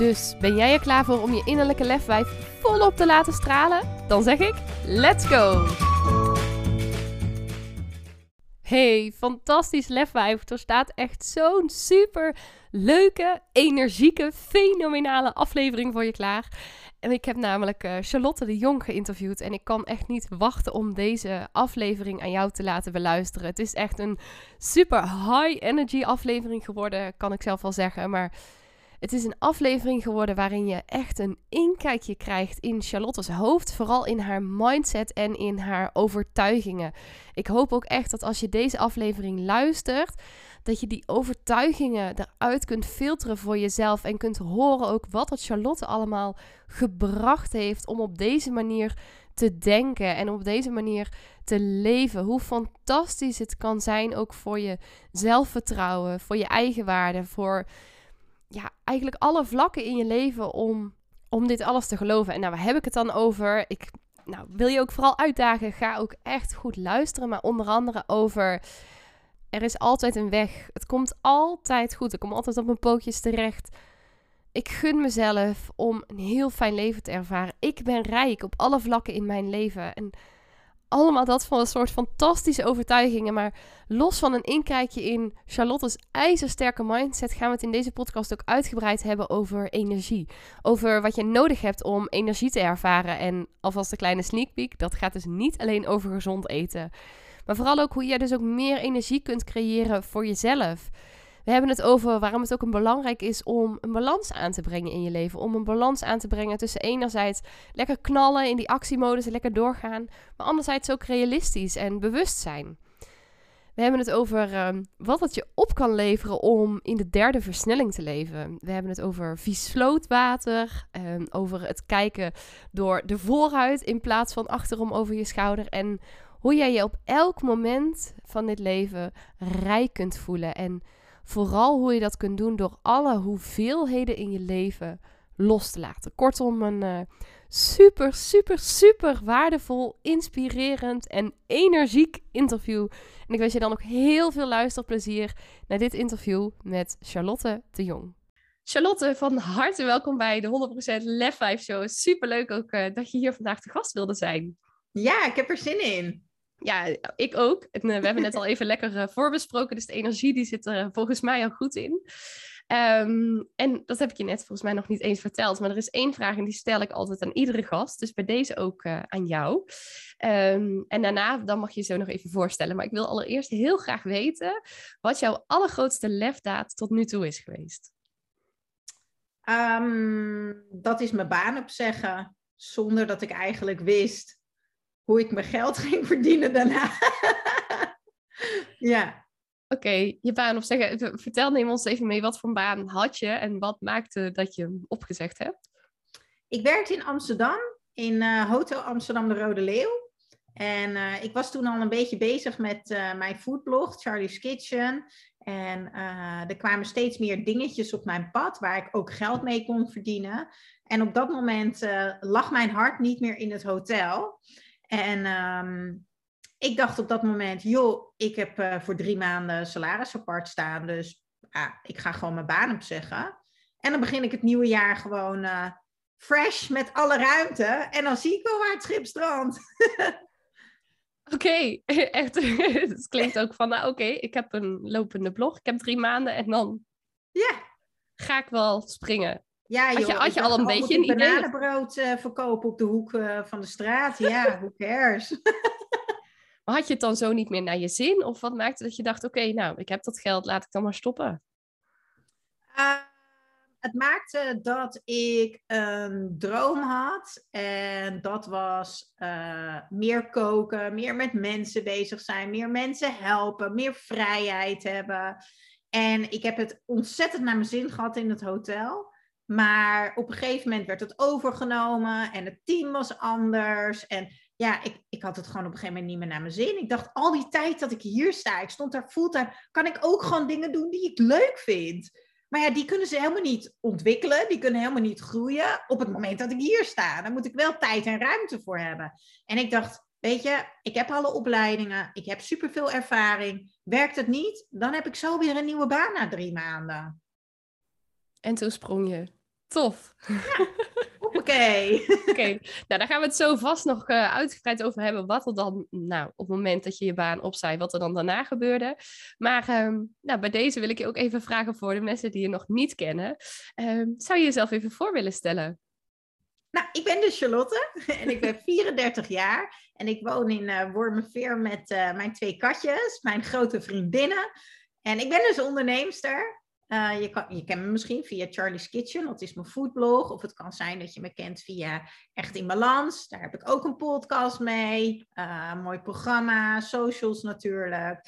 Dus ben jij er klaar voor om je innerlijke lefwijf volop te laten stralen? Dan zeg ik: let's go! Hey, fantastisch lefwijf. Er staat echt zo'n super leuke, energieke, fenomenale aflevering voor je klaar. En ik heb namelijk uh, Charlotte de Jong geïnterviewd. En ik kan echt niet wachten om deze aflevering aan jou te laten beluisteren. Het is echt een super high energy aflevering geworden, kan ik zelf wel zeggen. Maar het is een aflevering geworden waarin je echt een inkijkje krijgt in Charlotte's hoofd, vooral in haar mindset en in haar overtuigingen. Ik hoop ook echt dat als je deze aflevering luistert, dat je die overtuigingen eruit kunt filteren voor jezelf en kunt horen ook wat het Charlotte allemaal gebracht heeft om op deze manier te denken en op deze manier te leven. Hoe fantastisch het kan zijn ook voor je zelfvertrouwen, voor je eigenwaarde, voor ja, eigenlijk alle vlakken in je leven om, om dit alles te geloven. En nou, waar heb ik het dan over? Ik nou, wil je ook vooral uitdagen, ga ook echt goed luisteren. Maar onder andere over, er is altijd een weg. Het komt altijd goed. Ik kom altijd op mijn pootjes terecht. Ik gun mezelf om een heel fijn leven te ervaren. Ik ben rijk op alle vlakken in mijn leven. En allemaal dat van een soort fantastische overtuigingen. Maar los van een inkijkje in Charlotte's ijzersterke mindset, gaan we het in deze podcast ook uitgebreid hebben over energie. Over wat je nodig hebt om energie te ervaren. En alvast een kleine sneak peek: dat gaat dus niet alleen over gezond eten. Maar vooral ook hoe je dus ook meer energie kunt creëren voor jezelf. We hebben het over waarom het ook een belangrijk is om een balans aan te brengen in je leven. Om een balans aan te brengen tussen enerzijds lekker knallen in die actiemodus en lekker doorgaan. Maar anderzijds ook realistisch en bewust zijn. We hebben het over um, wat het je op kan leveren om in de derde versnelling te leven. We hebben het over vies vlootwater, um, over het kijken door de vooruit in plaats van achterom over je schouder. En hoe jij je op elk moment van dit leven rijk kunt voelen. En Vooral hoe je dat kunt doen door alle hoeveelheden in je leven los te laten. Kortom, een uh, super, super, super waardevol, inspirerend en energiek interview. En ik wens je dan ook heel veel luisterplezier naar dit interview met Charlotte de Jong. Charlotte, van harte welkom bij de 100% Lef 5 Show. Super leuk ook uh, dat je hier vandaag te gast wilde zijn. Ja, ik heb er zin in. Ja, ik ook. En, uh, we hebben net al even lekker uh, voorbesproken, dus de energie die zit er volgens mij al goed in. Um, en dat heb ik je net volgens mij nog niet eens verteld, maar er is één vraag en die stel ik altijd aan iedere gast, dus bij deze ook aan jou. Um, en daarna, dan mag je je zo nog even voorstellen. Maar ik wil allereerst heel graag weten wat jouw allergrootste lefdaad tot nu toe is geweest. Um, dat is mijn baan opzeggen, zonder dat ik eigenlijk wist hoe ik mijn geld ging verdienen daarna. ja. Oké, je baan opzeggen. Vertel, neem ons even mee, wat voor baan had je en wat maakte dat je hem opgezegd hebt? Ik werkte in Amsterdam, in uh, Hotel Amsterdam de Rode Leeuw. En uh, ik was toen al een beetje bezig met uh, mijn foodblog, Charlie's Kitchen. En er kwamen steeds meer dingetjes op mijn pad waar ik ook geld mee kon verdienen. En op dat moment lag mijn hart niet meer in het hotel. En um, ik dacht op dat moment, joh, ik heb uh, voor drie maanden salaris apart staan, dus ah, ik ga gewoon mijn baan opzeggen. En dan begin ik het nieuwe jaar gewoon uh, fresh met alle ruimte. En dan zie ik wel waar het schip strandt. Oké, okay, echt. het klinkt ook van, nou oké, okay, ik heb een lopende blog, ik heb drie maanden en dan ja. ga ik wel springen. Ja, joh, had je, had je al een beetje een idee? bananenbrood uh, verkopen op de hoek uh, van de straat. Ja, who cares? maar had je het dan zo niet meer naar je zin? Of wat maakte dat je dacht, oké, okay, nou, ik heb dat geld, laat ik dan maar stoppen? Uh, het maakte dat ik een droom had. En dat was meer koken, meer met mensen bezig zijn, meer mensen helpen, meer vrijheid hebben. En ik heb het ontzettend naar mijn zin gehad in het hotel. Maar op een gegeven moment werd het overgenomen en het team was anders. En ja, ik, ik had het gewoon op een gegeven moment niet meer naar mijn zin. Ik dacht, al die tijd dat ik hier sta, ik stond daar fulltime, kan ik ook gewoon dingen doen die ik leuk vind. Maar ja, die kunnen ze helemaal niet ontwikkelen, die kunnen helemaal niet groeien op het moment dat ik hier sta. Daar moet ik wel tijd en ruimte voor hebben. En ik dacht, weet je, ik heb alle opleidingen, ik heb superveel ervaring. Werkt het niet, dan heb ik zo weer een nieuwe baan na drie maanden. En toen sprong je. Tof. Ja, Oké. Oké, nou daar gaan we het zo vast nog uh, uitgebreid over hebben. Wat er dan, nou, op het moment dat je je baan opzij, wat er dan daarna gebeurde. Maar um, nou, bij deze wil ik je ook even vragen voor de mensen die je nog niet kennen. Um, zou je jezelf even voor willen stellen? Nou, ik ben dus Charlotte en ik ben 34 jaar. En ik woon in uh, Wormerveer met uh, mijn twee katjes, mijn grote vriendinnen. En ik ben dus onderneemster. Uh, je, kan, je kent me misschien via Charlie's Kitchen, dat is mijn foodblog. Of het kan zijn dat je me kent via Echt in Balans. Daar heb ik ook een podcast mee. Een mooi programma, socials natuurlijk.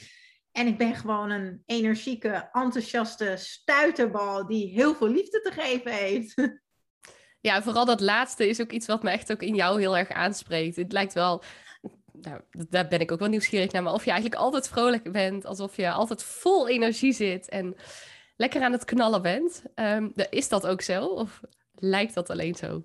En ik ben gewoon een energieke, enthousiaste stuiterbal die heel veel liefde te geven heeft. Ja, vooral dat laatste is ook iets wat me echt ook in jou heel erg aanspreekt. Het lijkt wel, nou, daar ben ik ook wel nieuwsgierig naar, maar of je eigenlijk altijd vrolijk bent, alsof je altijd vol energie zit en lekker aan het knallen bent. Um, is dat ook zo? Of lijkt dat alleen zo? 80%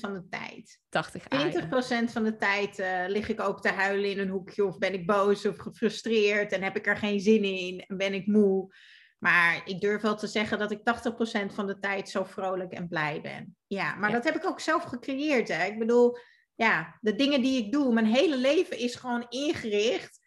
van de tijd. 80, 20% van de tijd uh, lig ik ook te huilen in een hoekje of ben ik boos of gefrustreerd en heb ik er geen zin in en ben ik moe. Maar ik durf wel te zeggen dat ik 80% van de tijd zo vrolijk en blij ben. Ja, maar ja. dat heb ik ook zelf gecreëerd. Hè? Ik bedoel, ja, de dingen die ik doe, mijn hele leven is gewoon ingericht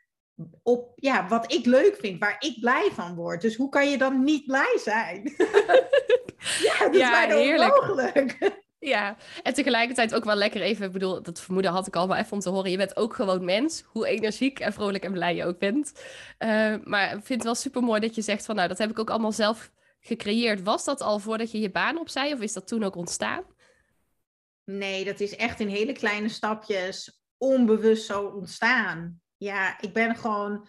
op ja, wat ik leuk vind, waar ik blij van word. Dus hoe kan je dan niet blij zijn? ja, dat ja, is bijna heerlijk. onmogelijk. Ja, en tegelijkertijd ook wel lekker even, ik bedoel, dat vermoeden had ik al, maar even om te horen, je bent ook gewoon mens, hoe energiek en vrolijk en blij je ook bent. Uh, maar ik vind het wel super mooi dat je zegt van, nou, dat heb ik ook allemaal zelf gecreëerd. Was dat al voordat je je baan opzij of is dat toen ook ontstaan? Nee, dat is echt in hele kleine stapjes onbewust zo ontstaan ja, ik ben gewoon.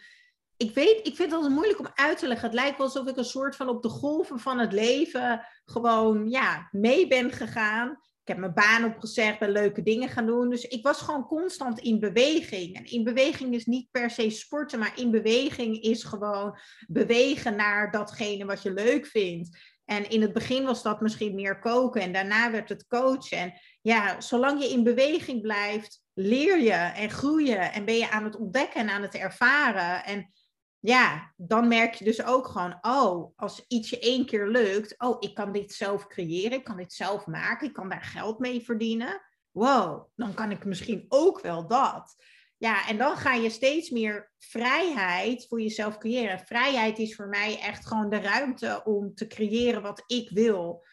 Ik weet, ik vind het moeilijk om uit te leggen. Het lijkt wel alsof ik een soort van op de golven van het leven gewoon ja, mee ben gegaan. Ik heb mijn baan opgezegd, ben leuke dingen gaan doen. Dus ik was gewoon constant in beweging. En in beweging is niet per se sporten, maar in beweging is gewoon bewegen naar datgene wat je leuk vindt. En in het begin was dat misschien meer koken en daarna werd het coachen. En ja, zolang je in beweging blijft, leer je en groei je en ben je aan het ontdekken en aan het ervaren. En ja, dan merk je dus ook gewoon, oh, als iets je één keer lukt, oh, ik kan dit zelf creëren, ik kan dit zelf maken, ik kan daar geld mee verdienen. Wow, dan kan ik misschien ook wel dat. Ja, en dan ga je steeds meer vrijheid voor jezelf creëren. Vrijheid is voor mij echt gewoon de ruimte om te creëren wat ik wil.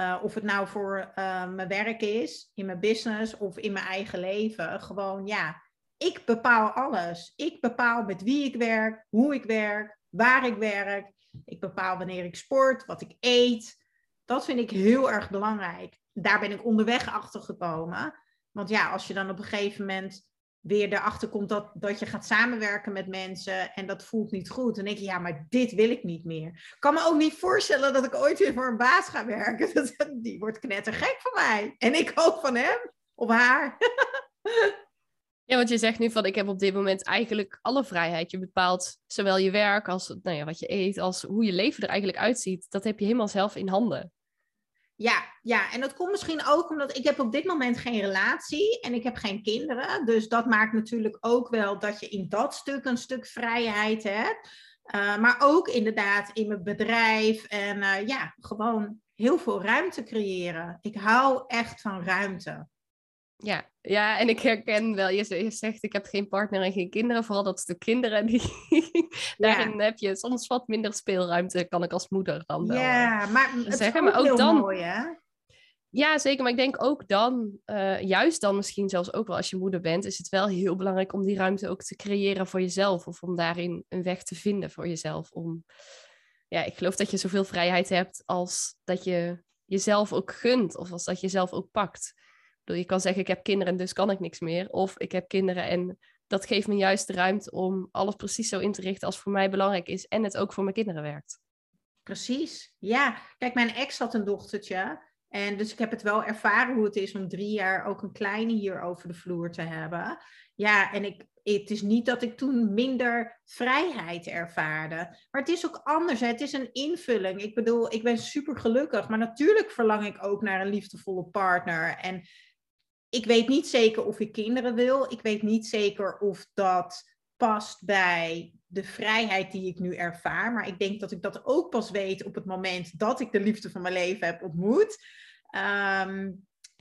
Uh, of het nou voor uh, mijn werk is, in mijn business of in mijn eigen leven. Gewoon, ja, ik bepaal alles. Ik bepaal met wie ik werk, hoe ik werk, waar ik werk. Ik bepaal wanneer ik sport, wat ik eet. Dat vind ik heel erg belangrijk. Daar ben ik onderweg achter gekomen. Want ja, als je dan op een gegeven moment weer erachter komt dat, dat je gaat samenwerken met mensen en dat voelt niet goed. Dan denk je, ja, maar dit wil ik niet meer. Ik kan me ook niet voorstellen dat ik ooit weer voor een baas ga werken. Dat, die wordt knettergek van mij. En ik ook van hem of haar. Ja, want je zegt nu van ik heb op dit moment eigenlijk alle vrijheid. Je bepaalt zowel je werk als nou ja, wat je eet, als hoe je leven er eigenlijk uitziet. Dat heb je helemaal zelf in handen. Ja, ja, en dat komt misschien ook omdat ik heb op dit moment geen relatie en ik heb geen kinderen. Dus dat maakt natuurlijk ook wel dat je in dat stuk een stuk vrijheid hebt. Uh, maar ook inderdaad in mijn bedrijf en uh, ja, gewoon heel veel ruimte creëren. Ik hou echt van ruimte. Ja, ja, en ik herken wel, je zegt ik heb geen partner en geen kinderen, vooral dat de kinderen, die, daarin heb je soms wat minder speelruimte, kan ik als moeder dan wel ja, eh, maar het zeggen. maar ook dan, mooi, hè? Ja, zeker. Maar ik denk ook dan, uh, juist dan misschien zelfs ook wel als je moeder bent, is het wel heel belangrijk om die ruimte ook te creëren voor jezelf. Of om daarin een weg te vinden voor jezelf. Om, ja, ik geloof dat je zoveel vrijheid hebt als dat je jezelf ook gunt. Of als dat je zelf ook pakt je kan zeggen, ik heb kinderen, dus kan ik niks meer. Of ik heb kinderen en dat geeft me juist de ruimte om alles precies zo in te richten als voor mij belangrijk is. En het ook voor mijn kinderen werkt. Precies. Ja, kijk, mijn ex had een dochtertje. En dus ik heb het wel ervaren hoe het is om drie jaar ook een kleine hier over de vloer te hebben. Ja, en ik, het is niet dat ik toen minder vrijheid ervaarde. Maar het is ook anders. Het is een invulling. Ik bedoel, ik ben super gelukkig. Maar natuurlijk verlang ik ook naar een liefdevolle partner. En ik weet niet zeker of ik kinderen wil. Ik weet niet zeker of dat past bij de vrijheid die ik nu ervaar. Maar ik denk dat ik dat ook pas weet op het moment dat ik de liefde van mijn leven heb ontmoet. Ehm,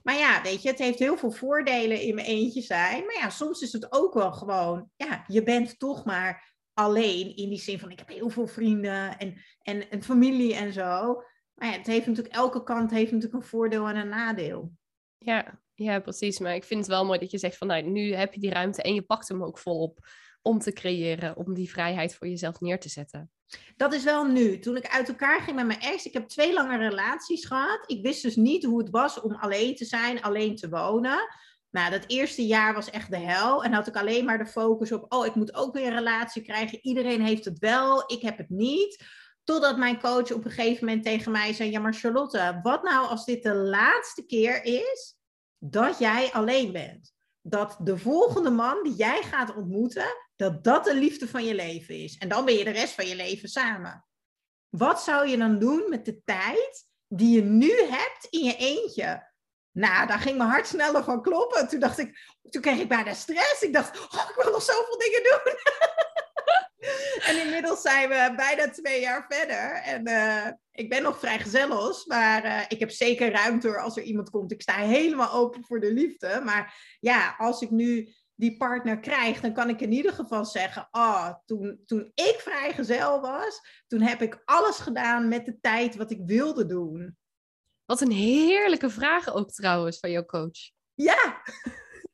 maar ja, weet je, het heeft heel veel voordelen in mijn eentje zijn. Maar ja, soms is het ook wel gewoon, ja, je bent toch maar alleen in die zin van ik heb heel veel vrienden en, en, en familie en zo. Maar ja, het heeft natuurlijk, elke kant heeft natuurlijk een voordeel en een nadeel. Ja, ja, precies. Maar ik vind het wel mooi dat je zegt van nou, nu heb je die ruimte en je pakt hem ook volop om te creëren, om die vrijheid voor jezelf neer te zetten. Dat is wel nu. Toen ik uit elkaar ging met mijn ex, ik heb twee lange relaties gehad. Ik wist dus niet hoe het was om alleen te zijn, alleen te wonen. Nou, dat eerste jaar was echt de hel. En had ik alleen maar de focus op, oh, ik moet ook weer een relatie krijgen. Iedereen heeft het wel, ik heb het niet. Totdat mijn coach op een gegeven moment tegen mij zei, ja maar Charlotte, wat nou als dit de laatste keer is dat jij alleen bent? Dat de volgende man die jij gaat ontmoeten, dat dat de liefde van je leven is. En dan ben je de rest van je leven samen. Wat zou je dan doen met de tijd die je nu hebt in je eentje? Nou, daar ging mijn hart sneller van kloppen. Toen dacht ik, toen kreeg ik bijna stress. Ik dacht, oh, ik wil nog zoveel dingen doen. en inmiddels zijn we bijna twee jaar verder. En uh, ik ben nog vrij gezellig, maar uh, ik heb zeker ruimte als er iemand komt. Ik sta helemaal open voor de liefde. Maar ja, als ik nu die partner krijgt, dan kan ik in ieder geval zeggen: Oh, toen, toen ik vrijgezel was, toen heb ik alles gedaan met de tijd wat ik wilde doen. Wat een heerlijke vraag ook trouwens van jouw coach. Ja,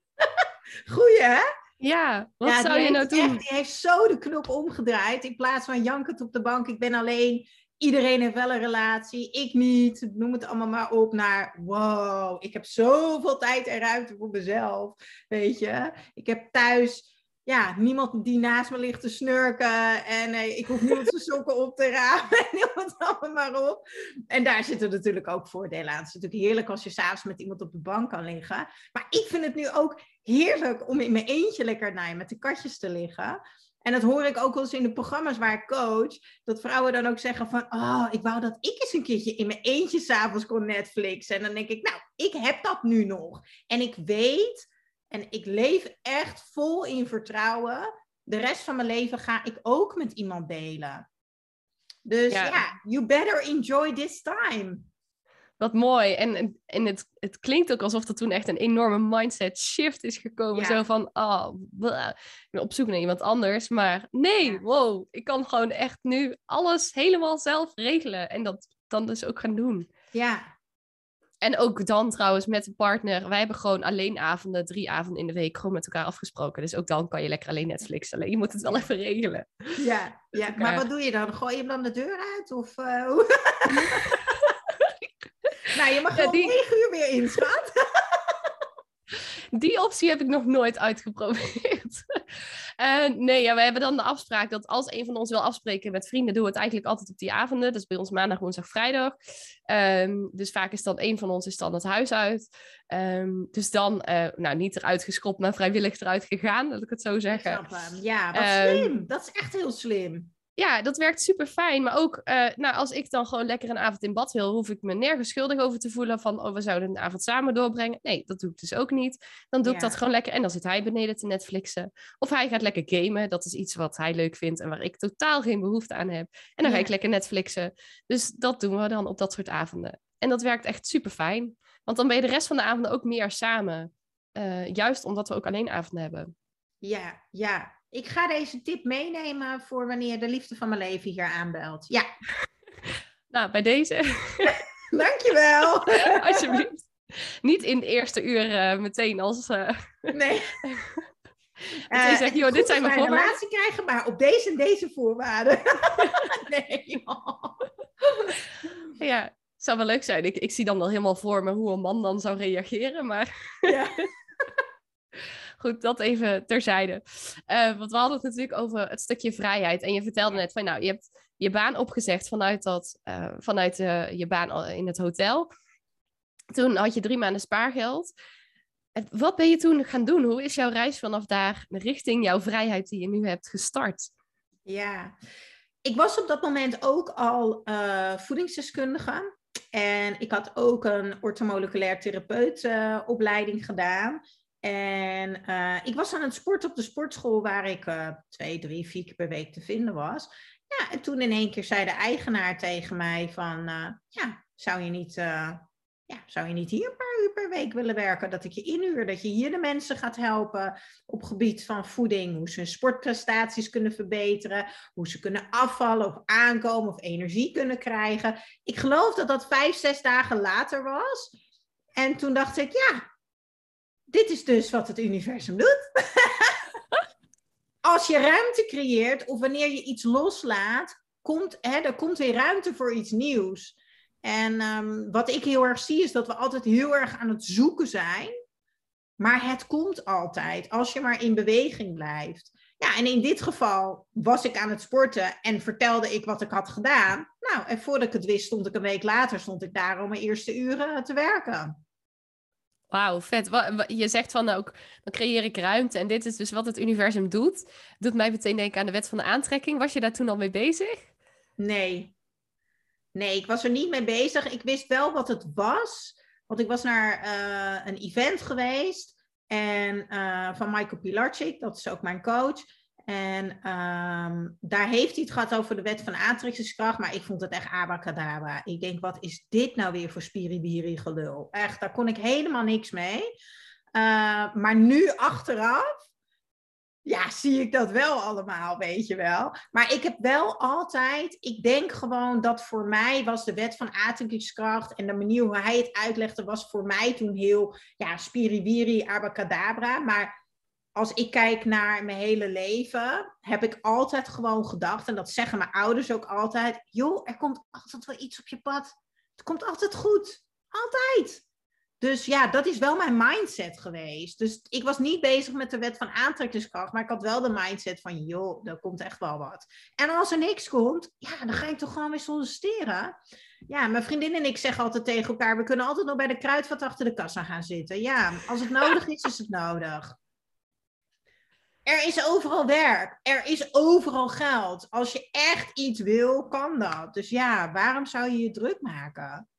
goeie hè? Ja, wat zou je nou doen? Echt, die heeft zo de knop omgedraaid. In plaats van jankend op de bank, ik ben alleen. Iedereen heeft wel een relatie, ik niet. Noem het allemaal maar op naar wow, ik heb zoveel tijd en ruimte voor mezelf. Weet je, ik heb thuis ja, niemand die naast me ligt te snurken. En eh, ik hoef niemand zijn sokken op te ramen. En allemaal maar op. En daar zitten natuurlijk ook voordelen aan. Het is natuurlijk heerlijk als je s'avonds met iemand op de bank kan liggen. Maar ik vind het nu ook heerlijk om in mijn eentje lekker naar met de katjes te liggen. En dat hoor ik ook wel eens in de programma's waar ik coach. Dat vrouwen dan ook zeggen van... Oh, ik wou dat ik eens een keertje in mijn eentje s'avonds kon Netflix. En dan denk ik, nou, ik heb dat nu nog. En ik weet en ik leef echt vol in vertrouwen. De rest van mijn leven ga ik ook met iemand delen. Dus ja, you better enjoy this time. Wat mooi. En, en het, het klinkt ook alsof er toen echt een enorme mindset shift is gekomen. Zo van, oh, ik ben op zoek naar iemand anders. Maar nee, wow, ik kan gewoon echt nu alles helemaal zelf regelen. En dat dan dus ook gaan doen. Ja, en ook dan trouwens met een partner. Wij hebben gewoon alleen avonden, drie avonden in de week, gewoon met elkaar afgesproken. Dus ook dan kan je lekker alleen Netflix. Alleen je moet het wel even regelen. Ja, ja. maar wat doe je dan? Gooi je hem dan de deur uit? Of, uh, nou, je mag gewoon die... negen uur weer in, Die optie heb ik nog nooit uitgeprobeerd. Uh, nee, ja, we hebben dan de afspraak dat als een van ons wil afspreken met vrienden, doen we het eigenlijk altijd op die avonden. Dus bij ons maandag, woensdag, vrijdag. Um, dus vaak is dan een van ons is dan het huis uit. Um, dus dan, uh, nou, niet eruit geschopt, maar vrijwillig eruit gegaan, dat ik het zo zeggen. Ja, wat um, slim. Dat is echt heel slim ja, dat werkt super fijn. Maar ook, uh, nou, als ik dan gewoon lekker een avond in bad wil, hoef ik me nergens schuldig over te voelen van, oh, we zouden een avond samen doorbrengen. Nee, dat doe ik dus ook niet. Dan doe ik dat gewoon lekker en dan zit hij beneden te Netflixen. Of hij gaat lekker gamen. Dat is iets wat hij leuk vindt en waar ik totaal geen behoefte aan heb. En dan ga ik lekker Netflixen. Dus dat doen we dan op dat soort avonden. En dat werkt echt super fijn. Want dan ben je de rest van de avonden ook meer samen. Uh, juist omdat we ook alleen avonden hebben. Ja, ja, ik ga deze tip meenemen voor wanneer de liefde van mijn leven hier aanbelt. Ja. Nou, bij deze. Dankjewel. Alsjeblieft. Niet in het eerste uur uh, meteen als... Uh... Nee. Uh, zegt, joh, dit zijn mijn voorwaarden. relatie krijgen, maar op deze en deze voorwaarden. nee. Ja, het zou wel leuk zijn. Ik, ik zie dan wel helemaal voor me hoe een man dan zou reageren, maar... ja. Goed, dat even terzijde. Uh, want we hadden het natuurlijk over het stukje vrijheid. En je vertelde net van, nou, je hebt je baan opgezegd vanuit, dat, uh, vanuit uh, je baan in het hotel. Toen had je drie maanden spaargeld. Wat ben je toen gaan doen? Hoe is jouw reis vanaf daar richting jouw vrijheid die je nu hebt gestart? Ja, ik was op dat moment ook al uh, voedingsdeskundige. En ik had ook een ortomoleculair therapeutopleiding gedaan. En uh, ik was aan het sporten op de sportschool waar ik uh, twee, drie, vier keer per week te vinden was. Ja, en toen in één keer zei de eigenaar tegen mij van, ja, zou je niet ja, zou je niet hier een paar uur per week willen werken? Dat ik je inhuur, dat je hier de mensen gaat helpen op gebied van voeding, hoe ze hun sportprestaties kunnen verbeteren, hoe ze kunnen afvallen of aankomen of energie kunnen krijgen. Ik geloof dat dat vijf, zes dagen later was. En toen dacht ik, ja, dit is dus wat het universum doet. Als je ruimte creëert of wanneer je iets loslaat, komt, hè, er komt weer ruimte voor iets nieuws. En um, wat ik heel erg zie is dat we altijd heel erg aan het zoeken zijn. Maar het komt altijd als je maar in beweging blijft. Ja, en in dit geval was ik aan het sporten en vertelde ik wat ik had gedaan. Nou, en voordat ik het wist, stond ik een week later stond ik daar om mijn eerste uren te werken. Wauw, vet. Je zegt van ook, dan creëer ik ruimte. En dit is dus wat het universum doet. Doet mij meteen denken aan de wet van de aantrekking. Was je daar toen al mee bezig? Nee, Nee, ik was er niet mee bezig. Ik wist wel wat het was. Want ik was naar uh, een event geweest. En uh, van Michael Pilarczyk, dat is ook mijn coach. En um, daar heeft hij het gehad over de wet van aantrekkingskracht. Maar ik vond het echt abacadabra. Ik denk, wat is dit nou weer voor spiribiri gelul? Echt, daar kon ik helemaal niks mee. Uh, maar nu achteraf ja, zie ik dat wel allemaal, weet je wel. Maar ik heb wel altijd, ik denk gewoon dat voor mij was de wet van aantrekkingskracht en de manier hoe hij het uitlegde, was voor mij toen heel, ja, spiriwiri, abacadabra. Maar als ik kijk naar mijn hele leven, heb ik altijd gewoon gedacht, en dat zeggen mijn ouders ook altijd, joh, er komt altijd wel iets op je pad. Het komt altijd goed. Altijd. Dus ja, dat is wel mijn mindset geweest. Dus ik was niet bezig met de wet van aantrekkingskracht, maar ik had wel de mindset van, joh, er komt echt wel wat. En als er niks komt, ja, dan ga ik toch gewoon weer solliciteren. Ja, mijn vriendin en ik zeggen altijd tegen elkaar, we kunnen altijd nog bij de kruidvat achter de kassa gaan zitten. Ja, als het nodig is, is het nodig. Er is overal werk. Er is overal geld. Als je echt iets wil, kan dat. Dus ja, waarom zou je je druk maken?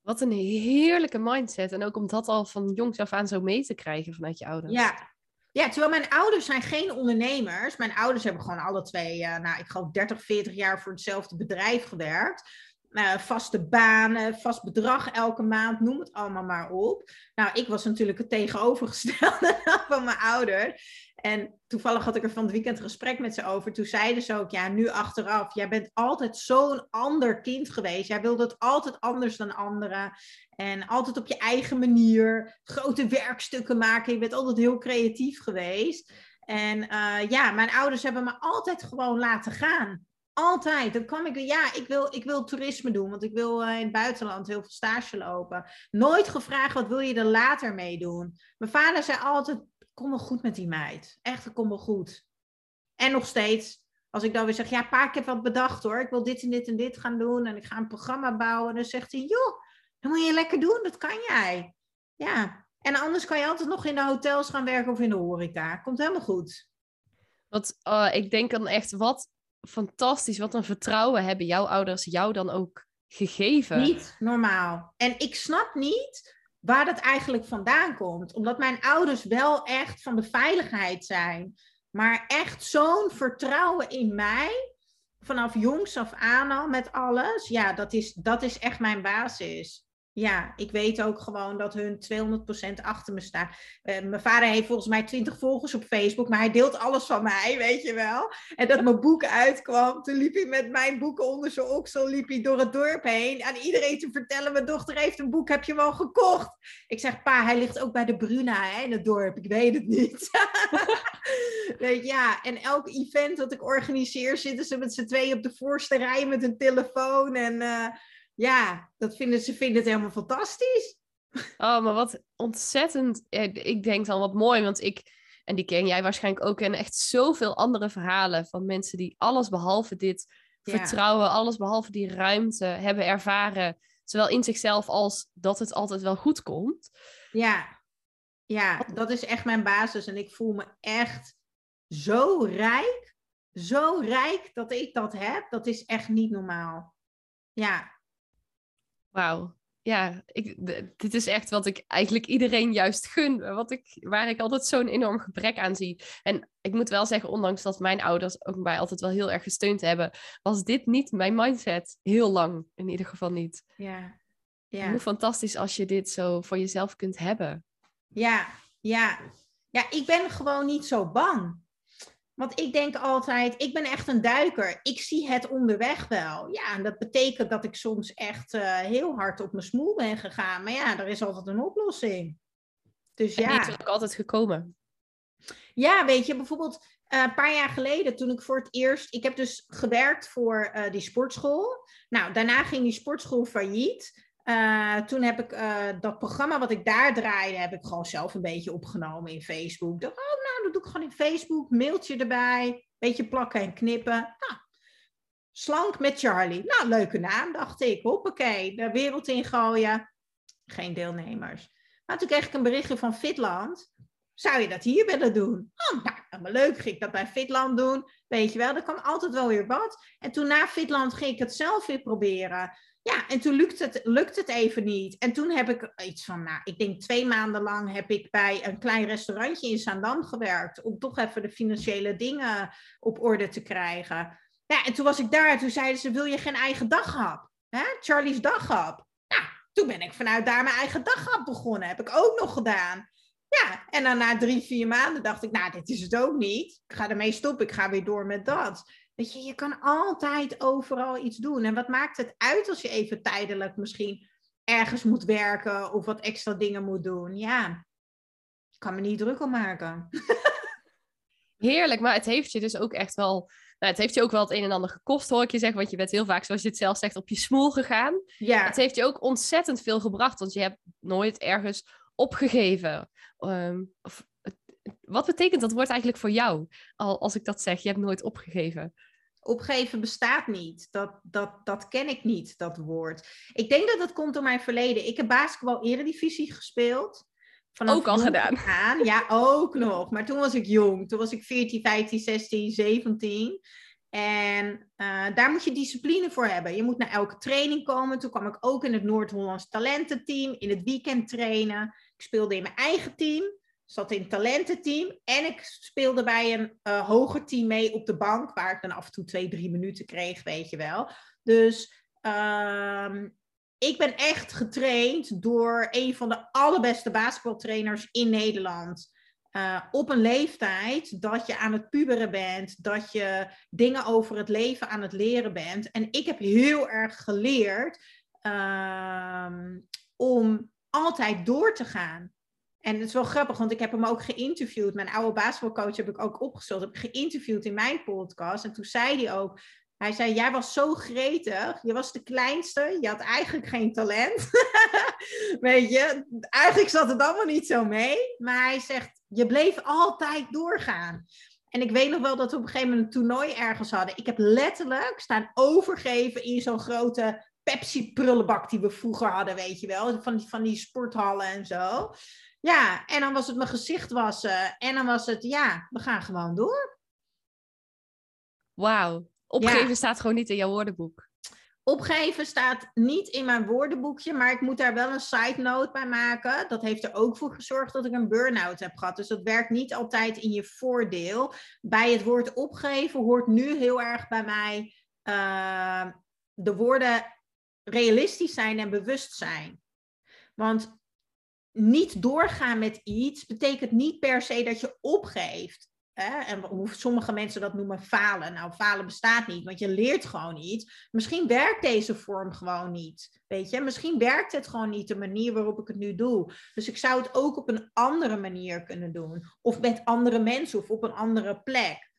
Wat een heerlijke mindset. En ook om dat al van jongs af aan zo mee te krijgen vanuit je ouders. Ja, ja, terwijl mijn ouders zijn geen ondernemers. Mijn ouders hebben gewoon alle twee, uh, nou, ik geloof 30, 40 jaar voor hetzelfde bedrijf gewerkt. Uh, vaste banen, vast bedrag elke maand, noem het allemaal maar op. Nou, ik was natuurlijk het tegenovergestelde van mijn ouders. En toevallig had ik er van het weekend een gesprek met ze over. Toen zeiden ze ook, ja, nu achteraf, jij bent altijd zo'n ander kind geweest. Jij wilde het altijd anders dan anderen. En altijd op je eigen manier. Grote werkstukken maken. Je bent altijd heel creatief geweest. En uh, ja, mijn ouders hebben me altijd gewoon laten gaan. Altijd. Dan kwam ik, ja, ik wil, ik wil toerisme doen, want ik wil uh, in het buitenland heel veel stage lopen. Nooit gevraagd, wat wil je er later mee doen? Mijn vader zei altijd, kom wel goed met die meid. Echt, kom wel goed. En nog steeds, als ik dan weer zeg, ja pa, ik heb wat bedacht hoor. Ik wil dit en dit en dit gaan doen en ik ga een programma bouwen. Dan zegt hij, joh, dat moet je lekker doen, dat kan jij. Ja, en anders kan je altijd nog in de hotels gaan werken of in de horeca. Komt helemaal goed. Want uh, ik denk dan echt, wat fantastisch, wat een vertrouwen hebben jouw ouders jou dan ook gegeven. Niet normaal. En ik snap niet waar dat eigenlijk vandaan komt. Omdat mijn ouders wel echt van de veiligheid zijn. Maar echt zo'n vertrouwen in mij. Vanaf jongs af aan al met alles. Ja, dat is, dat is echt mijn basis. Ja, ik weet ook gewoon dat hun 200% achter me staan. Uh, mijn vader heeft volgens mij 20 volgers op Facebook, maar hij deelt alles van mij, weet je wel. En dat mijn boek uitkwam, toen liep hij met mijn boeken onder zijn oksel, liep hij door het dorp heen. Aan iedereen te vertellen, mijn dochter heeft een boek, heb je wel gekocht? Ik zeg, pa, hij ligt ook bij de Bruna hè, in het dorp, ik weet het niet. ja, en elk event dat ik organiseer, zitten ze met z'n tweeën op de voorste rij met een telefoon en... Uh, ja, dat vinden, ze vinden het helemaal fantastisch. Oh, maar wat ontzettend. Ik denk dan wat mooi, want ik En die ken jij waarschijnlijk ook. En echt zoveel andere verhalen van mensen die alles behalve dit vertrouwen, alles behalve die ruimte hebben ervaren. Zowel in zichzelf als dat het altijd wel goed komt. Ja, ja dat is echt mijn basis. En ik voel me echt zo rijk. Zo rijk dat ik dat heb. Dat is echt niet normaal. Ja. Wauw ja, ik, dit is echt wat ik eigenlijk iedereen juist gun. Wat ik, waar ik altijd zo'n enorm gebrek aan zie. En ik moet wel zeggen, ondanks dat mijn ouders ook mij altijd wel heel erg gesteund hebben, was dit niet mijn mindset. Heel lang, in ieder geval niet. Ja. ja. Hoe fantastisch als je dit zo voor jezelf kunt hebben. Ja, ja. Ja, ik ben gewoon niet zo bang. Want ik denk altijd, ik ben echt een duiker. Ik zie het onderweg wel. Ja, en dat betekent dat ik soms echt uh, heel hard op mijn smoel ben gegaan. Maar ja, er is altijd een oplossing. Dus ja. Die is ook altijd gekomen. Ja, weet je, bijvoorbeeld uh, een paar jaar geleden toen ik voor het eerst... Ik heb dus gewerkt voor uh, die sportschool. Nou, daarna ging die sportschool failliet. Uh, toen heb ik uh, dat programma wat ik daar draaide, heb ik gewoon zelf een beetje opgenomen in Facebook. Dacht, oh, nou, dat doe ik gewoon in Facebook. Mailtje erbij, beetje plakken en knippen. Nou, slank met Charlie. Nou, leuke naam, dacht ik. Hoppakee, de wereld ingooien. Geen deelnemers. Maar toen kreeg ik een berichtje van Fitland. Zou je dat hier willen doen? Oh, nou, maar leuk, ging ik dat bij Fitland doen. Weet je wel, er kwam altijd wel weer wat. En toen na Fitland ging ik het zelf weer proberen. Ja, en toen lukt het, lukt het even niet. En toen heb ik iets van, nou, ik denk twee maanden lang heb ik bij een klein restaurantje in Zaandam gewerkt. Om toch even de financiële dingen op orde te krijgen. Ja, en toen was ik daar. Toen zeiden ze, wil je geen eigen daghap? Hè? Charlie's daghap. Nou, toen ben ik vanuit daar mijn eigen daghap begonnen. Heb ik ook nog gedaan. Ja, en dan na drie, vier maanden dacht ik, nou, dit is het ook niet. Ik ga ermee stoppen. Ik ga weer door met dat. Weet je, je kan altijd overal iets doen. En wat maakt het uit als je even tijdelijk misschien ergens moet werken of wat extra dingen moet doen? Ja, ik kan me niet druk om maken. Heerlijk, maar het heeft je dus ook echt wel. Nou, het heeft je ook wel het een en ander gekost, hoor ik je zeggen. Want je bent heel vaak, zoals je het zelf zegt, op je smoel gegaan. Ja. Het heeft je ook ontzettend veel gebracht, want je hebt nooit ergens opgegeven. Um, of wat betekent dat woord eigenlijk voor jou? Al, als ik dat zeg, je hebt nooit opgegeven. Opgeven bestaat niet. Dat, dat, dat ken ik niet, dat woord. Ik denk dat dat komt door mijn verleden. Ik heb basketbal eredivisie gespeeld. ook al gedaan. Aan. Ja, ook nog. Maar toen was ik jong. Toen was ik 14, 15, 16, 17. En uh, daar moet je discipline voor hebben. Je moet naar elke training komen. Toen kwam ik ook in het Noord-Hollands talententeam. In het weekend trainen. Ik speelde in mijn eigen team zat in het talententeam en ik speelde bij een uh, hoger team mee op de bank, waar ik dan af en toe twee, drie minuten kreeg, weet je wel. Dus uh, ik ben echt getraind door een van de allerbeste basketbaltrainers in Nederland. Uh, op een leeftijd dat je aan het puberen bent, dat je dingen over het leven aan het leren bent. En ik heb heel erg geleerd ehm, om altijd door te gaan. En het is wel grappig, want ik heb hem ook geïnterviewd. Mijn oude basketbalcoach heb ik ook opgezocht. Heb ik geïnterviewd in mijn podcast. En toen zei hij ook... Hij zei, jij was zo gretig. Je was de kleinste. Je had eigenlijk geen talent. Weet je, eigenlijk zat het allemaal niet zo mee. Maar hij zegt, je bleef altijd doorgaan. En ik weet nog wel dat we op een gegeven moment een toernooi ergens hadden. Ik heb letterlijk staan overgeven in zo'n grote Pepsi-prullenbak die we vroeger hadden, weet je wel. Van van die sporthallen en zo. Ja, en dan was het mijn gezicht wassen. En dan was het, ja, we gaan gewoon door. Wauw. Opgeven staat gewoon niet in jouw woordenboek. Opgeven staat niet in mijn woordenboekje, maar ik moet daar wel een side note bij maken. Dat heeft er ook voor gezorgd dat ik een burn-out heb gehad. Dus dat werkt niet altijd in je voordeel. Bij het woord opgeven hoort nu heel erg bij mij uh, de woorden realistisch zijn en bewust zijn. Want niet doorgaan met iets betekent niet per se dat je opgeeft. Hè? En sommige mensen dat noemen falen. Nou, falen bestaat niet, want je leert gewoon niet. Misschien werkt deze vorm gewoon niet. Weet je, misschien werkt het gewoon niet de manier waarop ik het nu doe. Dus ik zou het ook op een andere manier kunnen doen. Of met andere mensen of op een andere plek.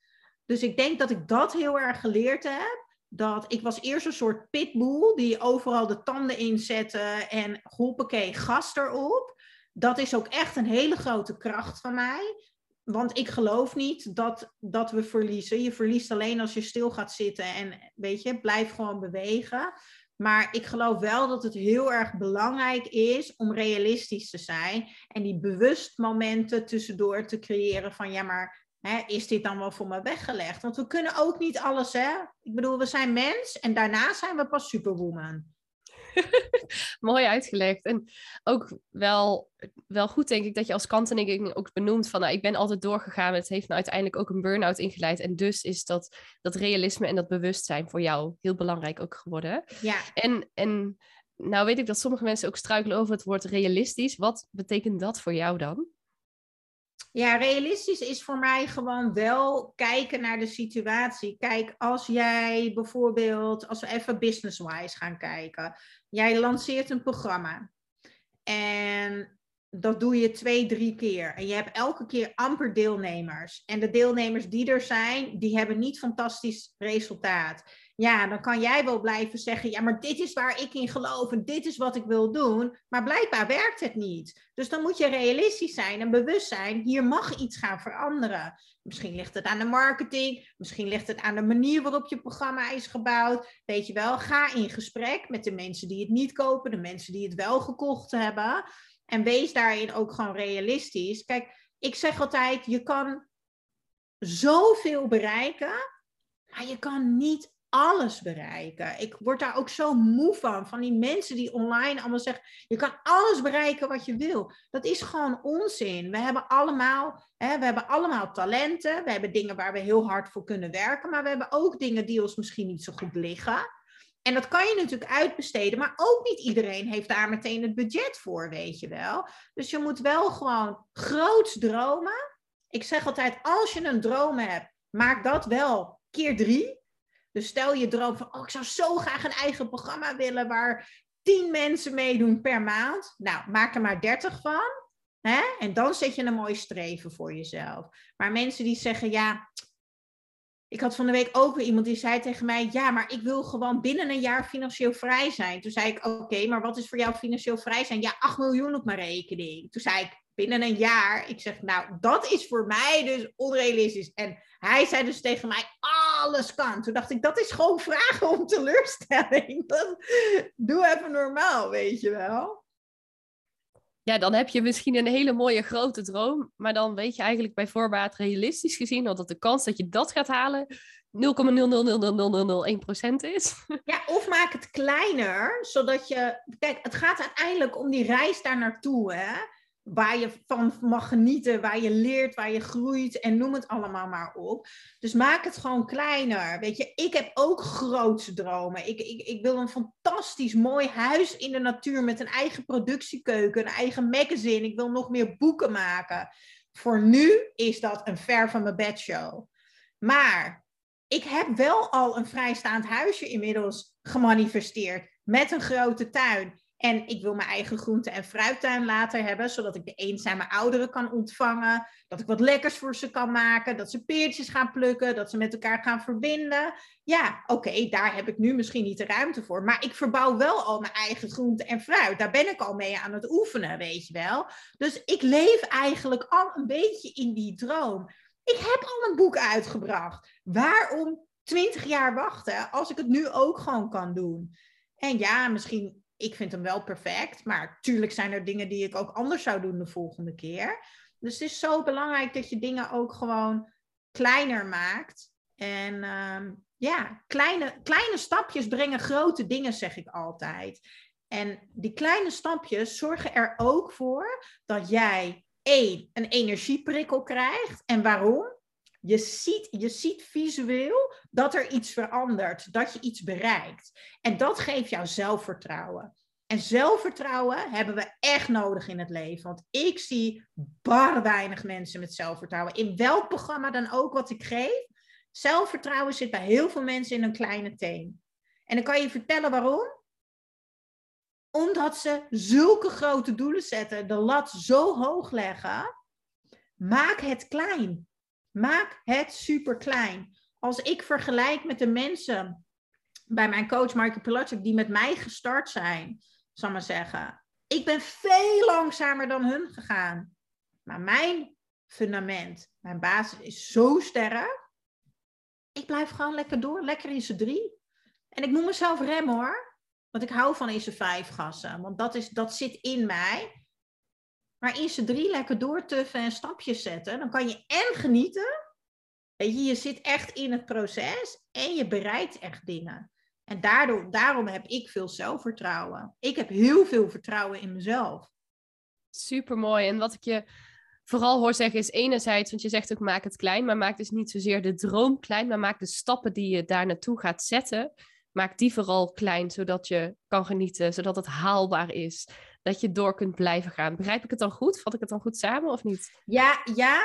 Dus ik denk dat ik dat heel erg geleerd heb. Dat ik was eerst een soort pitbull die overal de tanden inzette en hoppakee, gas erop dat is ook echt een hele grote kracht van mij. want ik geloof niet dat, dat we verliezen. Je verliest alleen als je stil gaat zitten en weet je, blijf gewoon bewegen. Maar ik geloof wel dat het heel erg belangrijk is om realistisch te zijn en die bewust momenten tussendoor te creëren van ja, maar hè, is dit dan wel voor me weggelegd? Want we kunnen ook niet alles, hè? Ik bedoel, we zijn mens en daarna zijn we pas superwoman. Mooi uitgelegd. En ook wel, wel goed, denk ik, dat je als kantening ook benoemt van, nou, ik ben altijd doorgegaan. Het heeft me uiteindelijk ook een burn-out ingeleid. En dus is dat, dat realisme en dat bewustzijn voor jou heel belangrijk ook geworden. Ja. En, en nou weet ik dat sommige mensen ook struikelen over het woord realistisch. Wat betekent dat voor jou dan? Ja, realistisch is voor mij gewoon wel kijken naar de situatie. Kijk, als jij bijvoorbeeld, als we even business-wise gaan kijken. Jij lanceert een programma. En dat doe je twee, drie keer. En je hebt elke keer amper deelnemers. En de deelnemers die er zijn, die hebben niet fantastisch resultaat. Ja, dan kan jij wel blijven zeggen, ja, maar dit is waar ik in geloof en dit is wat ik wil doen. Maar blijkbaar werkt het niet. Dus dan moet je realistisch zijn en bewust zijn, hier mag iets gaan veranderen. Misschien ligt het aan de marketing, misschien ligt het aan de manier waarop je programma is gebouwd. Weet je wel, ga in gesprek met de mensen die het niet kopen, de mensen die het wel gekocht hebben. En wees daarin ook gewoon realistisch. Kijk, ik zeg altijd, je kan zoveel bereiken, maar je kan niet alles bereiken. Ik word daar ook zo moe van. Van die mensen die online allemaal zeggen: je kan alles bereiken wat je wil. Dat is gewoon onzin. We hebben allemaal, hè, we hebben allemaal talenten. We hebben dingen waar we heel hard voor kunnen werken. Maar we hebben ook dingen die ons misschien niet zo goed liggen. En dat kan je natuurlijk uitbesteden, maar ook niet iedereen heeft daar meteen het budget voor, weet je wel. Dus je moet wel gewoon groots dromen. Ik zeg altijd, als je een droom hebt, maak dat wel keer drie. Dus stel je droom van, oh, ik zou zo graag een eigen programma willen waar tien mensen meedoen per maand. Nou, maak er maar dertig van. Hè? En dan zet je een mooi streven voor jezelf. Maar mensen die zeggen, ja, ik had van de week ook weer iemand die zei tegen mij: Ja, maar ik wil gewoon binnen een jaar financieel vrij zijn. Toen zei ik: Oké, maar wat is voor jou financieel vrij zijn? Ja, 8 miljoen op mijn rekening. Toen zei ik: Binnen een jaar. Ik zeg: Nou, dat is voor mij dus onrealistisch. En hij zei dus tegen mij: Alles kan. Toen dacht ik: Dat is gewoon vragen om teleurstelling. doe even normaal, weet je wel ja, dan heb je misschien een hele mooie grote droom, maar dan weet je eigenlijk bij voorbaat realistisch gezien dat de kans dat je dat gaat halen 0,0000001% is. Ja, of maak het kleiner, zodat je... Kijk, het gaat uiteindelijk om die reis daar naartoe, hè waar je van mag genieten, waar je leert, waar je groeit en noem het allemaal maar op. Dus maak het gewoon kleiner. Weet je, ik heb ook grootse dromen. Ik, ik, ik wil een fantastisch mooi huis in de natuur met een eigen productiekeuken, een eigen magazine. Ik wil nog meer boeken maken. Voor nu is dat een ver van mijn bedshow. Maar ik heb wel al een vrijstaand huisje inmiddels gemanifesteerd met een grote tuin en ik wil mijn eigen groente- en fruittuin later hebben, zodat ik de eenzame ouderen kan ontvangen. Dat ik wat lekkers voor ze kan maken. Dat ze peertjes gaan plukken. Dat ze met elkaar gaan verbinden. Ja, oké, daar heb ik nu misschien niet de ruimte voor. Maar ik verbouw wel al mijn eigen groente en fruit. Daar ben ik al mee aan het oefenen, weet je wel. Dus ik leef eigenlijk al een beetje in die droom. Ik heb al een boek uitgebracht. Waarom 20 jaar wachten als ik het nu ook gewoon kan doen? En ja, misschien ik vind hem wel perfect. Maar tuurlijk zijn er dingen die ik ook anders zou doen de volgende keer. Dus het is zo belangrijk dat je dingen ook gewoon kleiner maakt. En ehm, ja, kleine, kleine stapjes brengen grote dingen, zeg ik altijd. En die kleine stapjes zorgen er ook voor dat jij één, een energieprikkel krijgt. En waarom? Je ziet, je ziet visueel dat er iets verandert, dat je iets bereikt. En dat geeft jou zelfvertrouwen. En zelfvertrouwen hebben we echt nodig in het leven. Want ik zie bar weinig mensen met zelfvertrouwen. In welk programma dan ook wat ik geef. Zelfvertrouwen zit bij heel veel mensen in een kleine teen. En dan kan je vertellen waarom. Omdat ze zulke grote doelen zetten, de lat zo hoog leggen. Maak het klein. Maak het super klein. Als ik vergelijk met de mensen bij mijn coach Michael Pilatschik die met mij gestart zijn, zal maar zeggen. Ik ben veel langzamer dan hun gegaan. Maar mijn fundament. Mijn basis is zo sterk. Ik blijf gewoon lekker door, lekker in z'n drie. En ik moet mezelf remmen hoor. Want ik hou van in z'n vijf gassen. Want dat, is, dat zit in mij. Maar in z'n drie lekker doortuffen en stapjes zetten. Dan kan je en genieten. Je, zit echt in het proces. En je bereikt echt dingen. En daardoor, daarom heb ik veel zelfvertrouwen. Ik heb heel veel vertrouwen in mezelf. Super mooi. En wat ik je vooral hoor zeggen is enerzijds, want je zegt ook maak het klein, maar maak dus niet zozeer de droom klein, maar maak de stappen die je daar naartoe gaat zetten, maak die vooral klein, zodat je kan genieten, zodat het haalbaar is, dat je door kunt blijven gaan. Begrijp ik het dan goed? Vat ik het dan goed samen of niet? Ja, ja.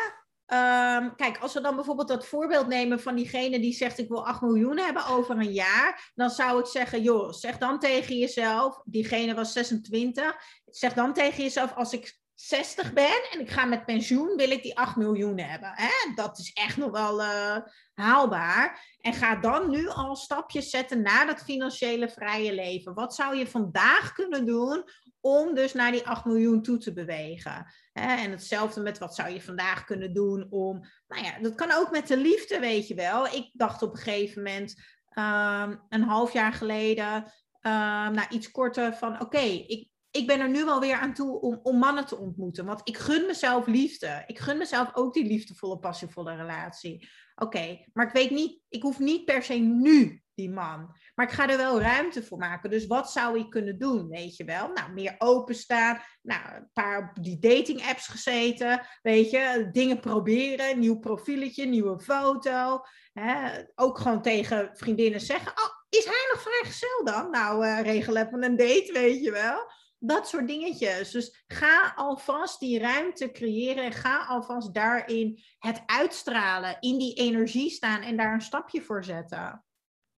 Ehm, kijk, als we dan bijvoorbeeld dat voorbeeld nemen van diegene die zegt ik wil 8 miljoen hebben over een jaar, dan zou ik zeggen, joh, zeg dan tegen jezelf, diegene was 26, zeg dan tegen jezelf, als ik 60 ben en ik ga met pensioen, wil ik die 8 miljoen hebben. Hè? Dat is echt nog wel uh, haalbaar. En ga dan nu al stapjes zetten naar dat financiële vrije leven. Wat zou je vandaag kunnen doen om dus naar die 8 miljoen toe te bewegen? Hè? En hetzelfde met wat zou je vandaag kunnen doen om, nou ja, dat kan ook met de liefde, weet je wel. Ik dacht op een gegeven moment, um, een half jaar geleden, um, nou iets korter van, oké, ik ik ben er nu wel weer aan toe om, om mannen te ontmoeten. Want ik gun mezelf liefde. Ik gun mezelf ook die liefdevolle, passievolle relatie. Oké, maar ik weet niet, ik hoef niet per se nu die man. Maar ik ga er wel ruimte voor maken. Dus wat zou ik kunnen doen, weet je wel? Nou, meer openstaan. Nou, een paar die dating apps gezeten. Weet je, dingen proberen. Nieuw profieletje, nieuwe foto. Hè? Ook gewoon tegen vriendinnen zeggen. Oh, is hij nog vrijgezel dan? Nou, uh, regel even een date, weet je wel. Dat soort dingetjes. Dus ga alvast die ruimte creëren en ga alvast daarin het uitstralen, in die energie staan en daar een stapje voor zetten.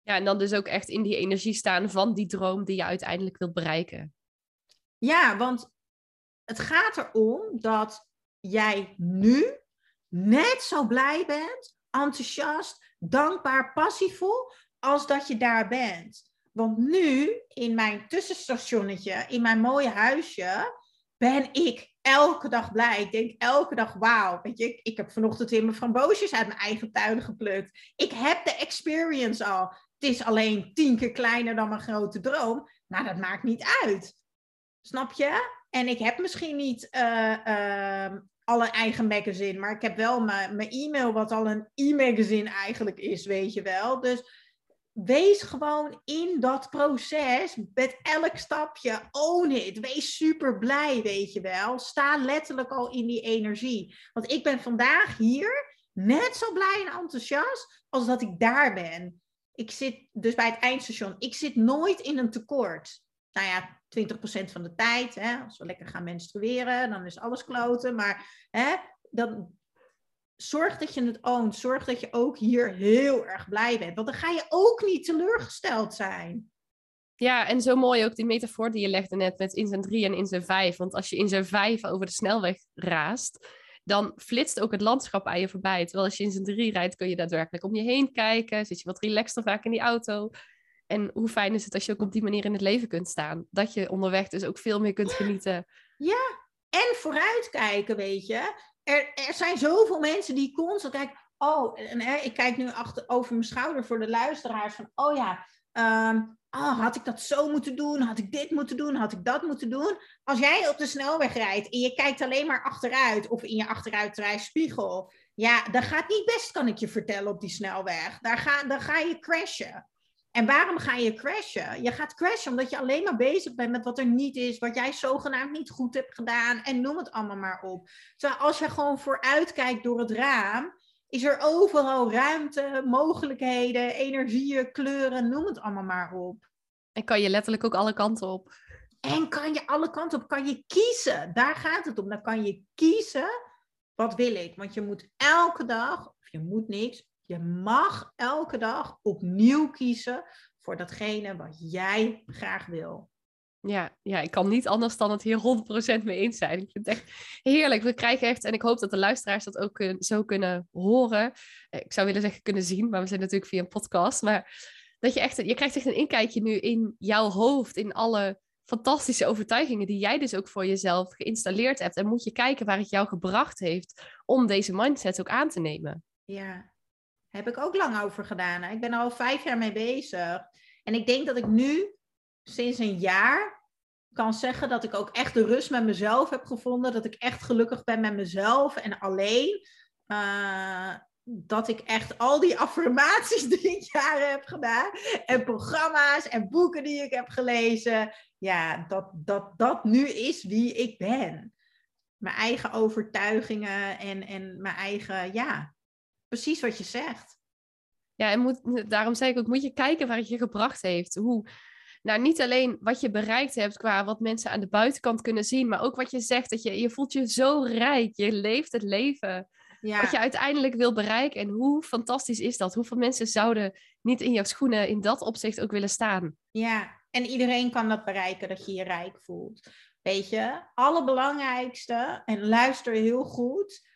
Ja, en dan dus ook echt in die energie staan van die droom die je uiteindelijk wilt bereiken. Ja, want het gaat erom dat jij nu net zo blij bent, enthousiast, dankbaar, passievol, als dat je daar bent. Want nu, in mijn tussenstationnetje, in mijn mooie huisje, ben ik elke dag blij. Ik denk elke dag, wauw. Weet je, ik, heb vanochtend weer mijn framboosjes uit mijn eigen tuin geplukt. Ik heb de experience al. Het is alleen tien keer kleiner dan mijn grote droom. Maar dat maakt niet uit. Snap je? En ik heb misschien niet uh, uh, al een eigen magazine, maar ik heb wel mijn e-mail, wat al een e-magazine eigenlijk is, weet je wel. Dus wees gewoon in dat proces met elk stapje. Own it. Wees super blij, weet je wel. Sta letterlijk al in die energie. Want ik ben vandaag hier net zo blij en enthousiast als dat ik daar ben. Ik zit dus bij het eindstation. Ik zit nooit in een tekort. Nou ja, 20% van de tijd. Hè, als we lekker gaan menstrueren, dan is alles kloten. Maar hè, dan, zorg dat je het oont. Zorg dat je ook hier heel erg blij bent. Want dan ga je ook niet teleurgesteld zijn. Ja, en zo mooi ook die metafoor die je legde net met in zijn drie en in zijn vijf. Want als je in zijn vijf over de snelweg raast, dan flitst ook het landschap aan je voorbij. Terwijl als je in zijn drie rijdt, kun je daadwerkelijk om je heen kijken. Zit je wat relaxter vaak in die auto. En hoe fijn is het als je ook op die manier in het leven kunt staan. Dat je onderweg dus ook veel meer kunt genieten. Ja, en vooruitkijken, weet je er, er zijn zoveel mensen die constant kijken. Oh, en hè, ik kijk nu achter, over mijn schouder voor de luisteraars van, oh ja, um, oh, had ik dat zo moeten doen? Had ik dit moeten doen? Had ik dat moeten doen? Als jij op de snelweg rijdt en je kijkt alleen maar achteruit of in je achteruitrijspiegel, ja, dat gaat niet best, kan ik je vertellen, op die snelweg. Daar ga, dan ga je crashen. En waarom ga je crashen? Je gaat crashen omdat je alleen maar bezig bent met wat er niet is, wat jij zogenaamd niet goed hebt gedaan en noem het allemaal maar op. Terwijl als je gewoon vooruit kijkt door het raam, is er overal ruimte, mogelijkheden, energieën, kleuren, noem het allemaal maar op. En kan je letterlijk ook alle kanten op. En kan je alle kanten op, kan je kiezen. Daar gaat het om. Dan kan je kiezen, wat wil ik? Want je moet elke dag, of je moet niks, je mag elke dag opnieuw kiezen voor datgene wat jij graag wil. Ja, ja, ik kan niet anders dan het hier 100% mee eens zijn. Ik vind het echt heerlijk. We krijgen echt, en ik hoop dat de luisteraars dat ook zo kunnen horen. Eh, ik zou willen zeggen kunnen zien, maar we zijn natuurlijk via een podcast. Maar dat je echt, je krijgt echt een inkijkje nu in jouw hoofd, in alle fantastische overtuigingen die jij dus ook voor jezelf geïnstalleerd hebt. En moet je kijken waar het jou gebracht heeft om deze mindset ook aan te nemen. Ja, heb ik ook lang over gedaan. Ik ben al vijf jaar mee bezig. En ik denk dat ik nu sinds een jaar kan zeggen dat ik ook echt de rust met mezelf heb gevonden. Dat ik echt gelukkig ben met mezelf en alleen. Uh, dat ik echt al die affirmaties die ik jaren heb gedaan. En programma's en boeken die ik heb gelezen. Ja, dat dat, dat nu is wie ik ben. Mijn eigen overtuigingen en, en mijn eigen, ja, precies wat je zegt. Ja, en moet, daarom zei ik ook, moet je kijken waar het je gebracht heeft. Hoe, nou, niet alleen wat je bereikt hebt qua wat mensen aan de buitenkant kunnen zien, maar ook wat je zegt, dat je, je voelt je zo rijk, je leeft het leven ja. wat je uiteindelijk wil bereiken. En hoe fantastisch is dat? Hoeveel mensen zouden niet in jouw schoenen in dat opzicht ook willen staan? Ja, en iedereen kan dat bereiken, dat je je rijk voelt. Weet je, allerbelangrijkste, en luister heel goed,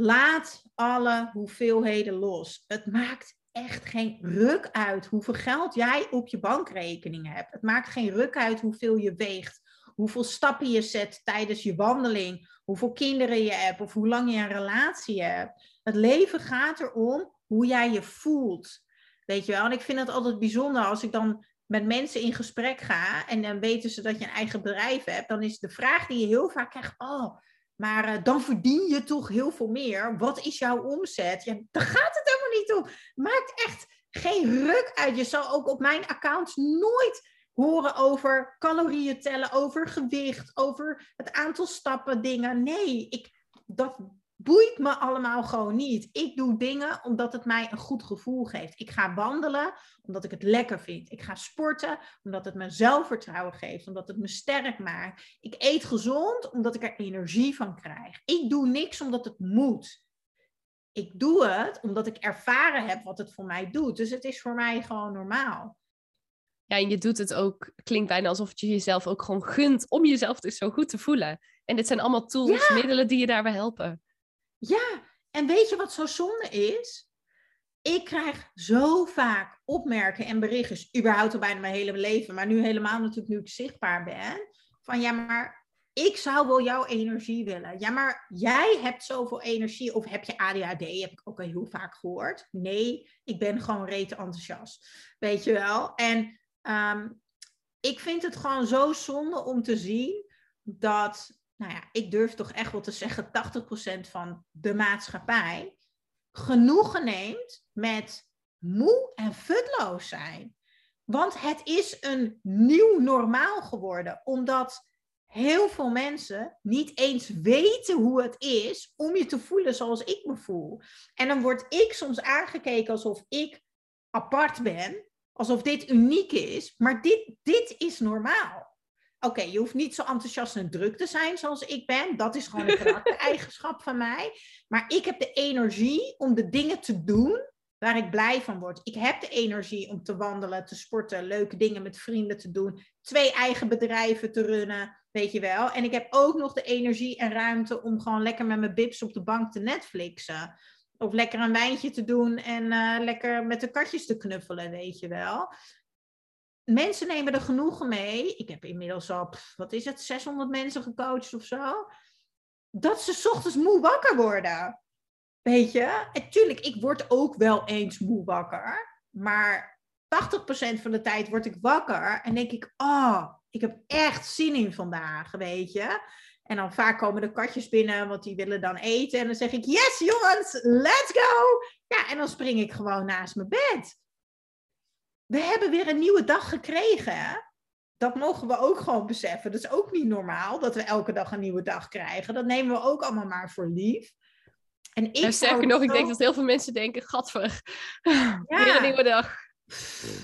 laat alle hoeveelheden los. Het maakt echt geen ruk uit hoeveel geld jij op je bankrekening hebt. Het maakt geen ruk uit hoeveel je weegt, hoeveel stappen je zet tijdens je wandeling, hoeveel kinderen je hebt of hoe lang je een relatie hebt. Het leven gaat erom hoe jij je voelt. Weet je wel? En ik vind het altijd bijzonder als ik dan met mensen in gesprek ga en dan weten ze dat je een eigen bedrijf hebt, dan is de vraag die je heel vaak krijgt: Oh, maar uh, dan verdien je toch heel veel meer. Wat is jouw omzet? Ja, daar gaat het helemaal niet om. Maakt echt geen ruk uit. Je zal ook op mijn accounts nooit horen over calorieën tellen, over gewicht, over het aantal stappen, dingen. Nee, ik, dat boeit me allemaal gewoon niet. Ik doe dingen omdat het mij een goed gevoel geeft. Ik ga wandelen omdat ik het lekker vind. Ik ga sporten omdat het me zelfvertrouwen geeft, omdat het me sterk maakt. Ik eet gezond omdat ik er energie van krijg. Ik doe niks omdat het moet. Ik doe het omdat ik ervaren heb wat het voor mij doet. Dus het is voor mij gewoon normaal. Ja, en je doet het ook, klinkt bijna alsof je jezelf ook gewoon gunt om jezelf dus zo goed te voelen. En dit zijn allemaal tools, middelen die je daarbij helpen. Ja, en weet je wat zo zonde is? Ik krijg zo vaak opmerkingen en berichten, überhaupt al bijna mijn hele leven, maar nu helemaal natuurlijk nu ik zichtbaar ben, van ja, maar ik zou wel jouw energie willen. Ja, maar jij hebt zoveel energie. Of heb je ADHD? Heb ik ook al heel vaak gehoord. Nee, ik ben gewoon rete enthousiast. Weet je wel? En Ehm, ik vind het gewoon zo zonde om te zien dat, nou ja, ik durf toch echt wel te zeggen, 80% van de maatschappij genoegen neemt met moe en futloos zijn. Want het is een nieuw normaal geworden, omdat heel veel mensen niet eens weten hoe het is om je te voelen zoals ik me voel. En dan word ik soms aangekeken alsof ik apart ben, alsof dit uniek is, maar dit, dit is normaal. Oké, je hoeft niet zo enthousiast en druk te zijn zoals ik ben. Dat is gewoon een eigenschap van mij. Maar ik heb de energie om de dingen te doen waar ik blij van word. Ik heb de energie om te wandelen, te sporten, leuke dingen met vrienden te doen, twee eigen bedrijven te runnen, weet je wel. En ik heb ook nog de energie en ruimte om gewoon lekker met mijn bibs op de bank te Netflixen. Of lekker een wijntje te doen en uh, lekker met de katjes te knuffelen, weet je wel. Mensen nemen er genoegen mee. Ik heb inmiddels al, wat is het, 600 mensen gecoacht of zo. Dat ze ochtends moe wakker worden. Weet je? En tuurlijk, ik word ook wel eens moe wakker. Maar 80% van de tijd word ik wakker en denk ik, oh, ik heb echt zin in vandaag, weet je. En dan vaak komen de katjes binnen, want die willen dan eten. En dan zeg ik, yes jongens, let's go! Ja, en dan spring ik gewoon naast mijn bed. We hebben weer een nieuwe dag gekregen. Dat mogen we ook gewoon beseffen. Dat is ook niet normaal dat we elke dag een nieuwe dag krijgen. Dat nemen we ook allemaal maar voor lief. En ik nou, sterker nog, ik denk dat heel veel mensen denken, gadver, ja. weer een nieuwe dag.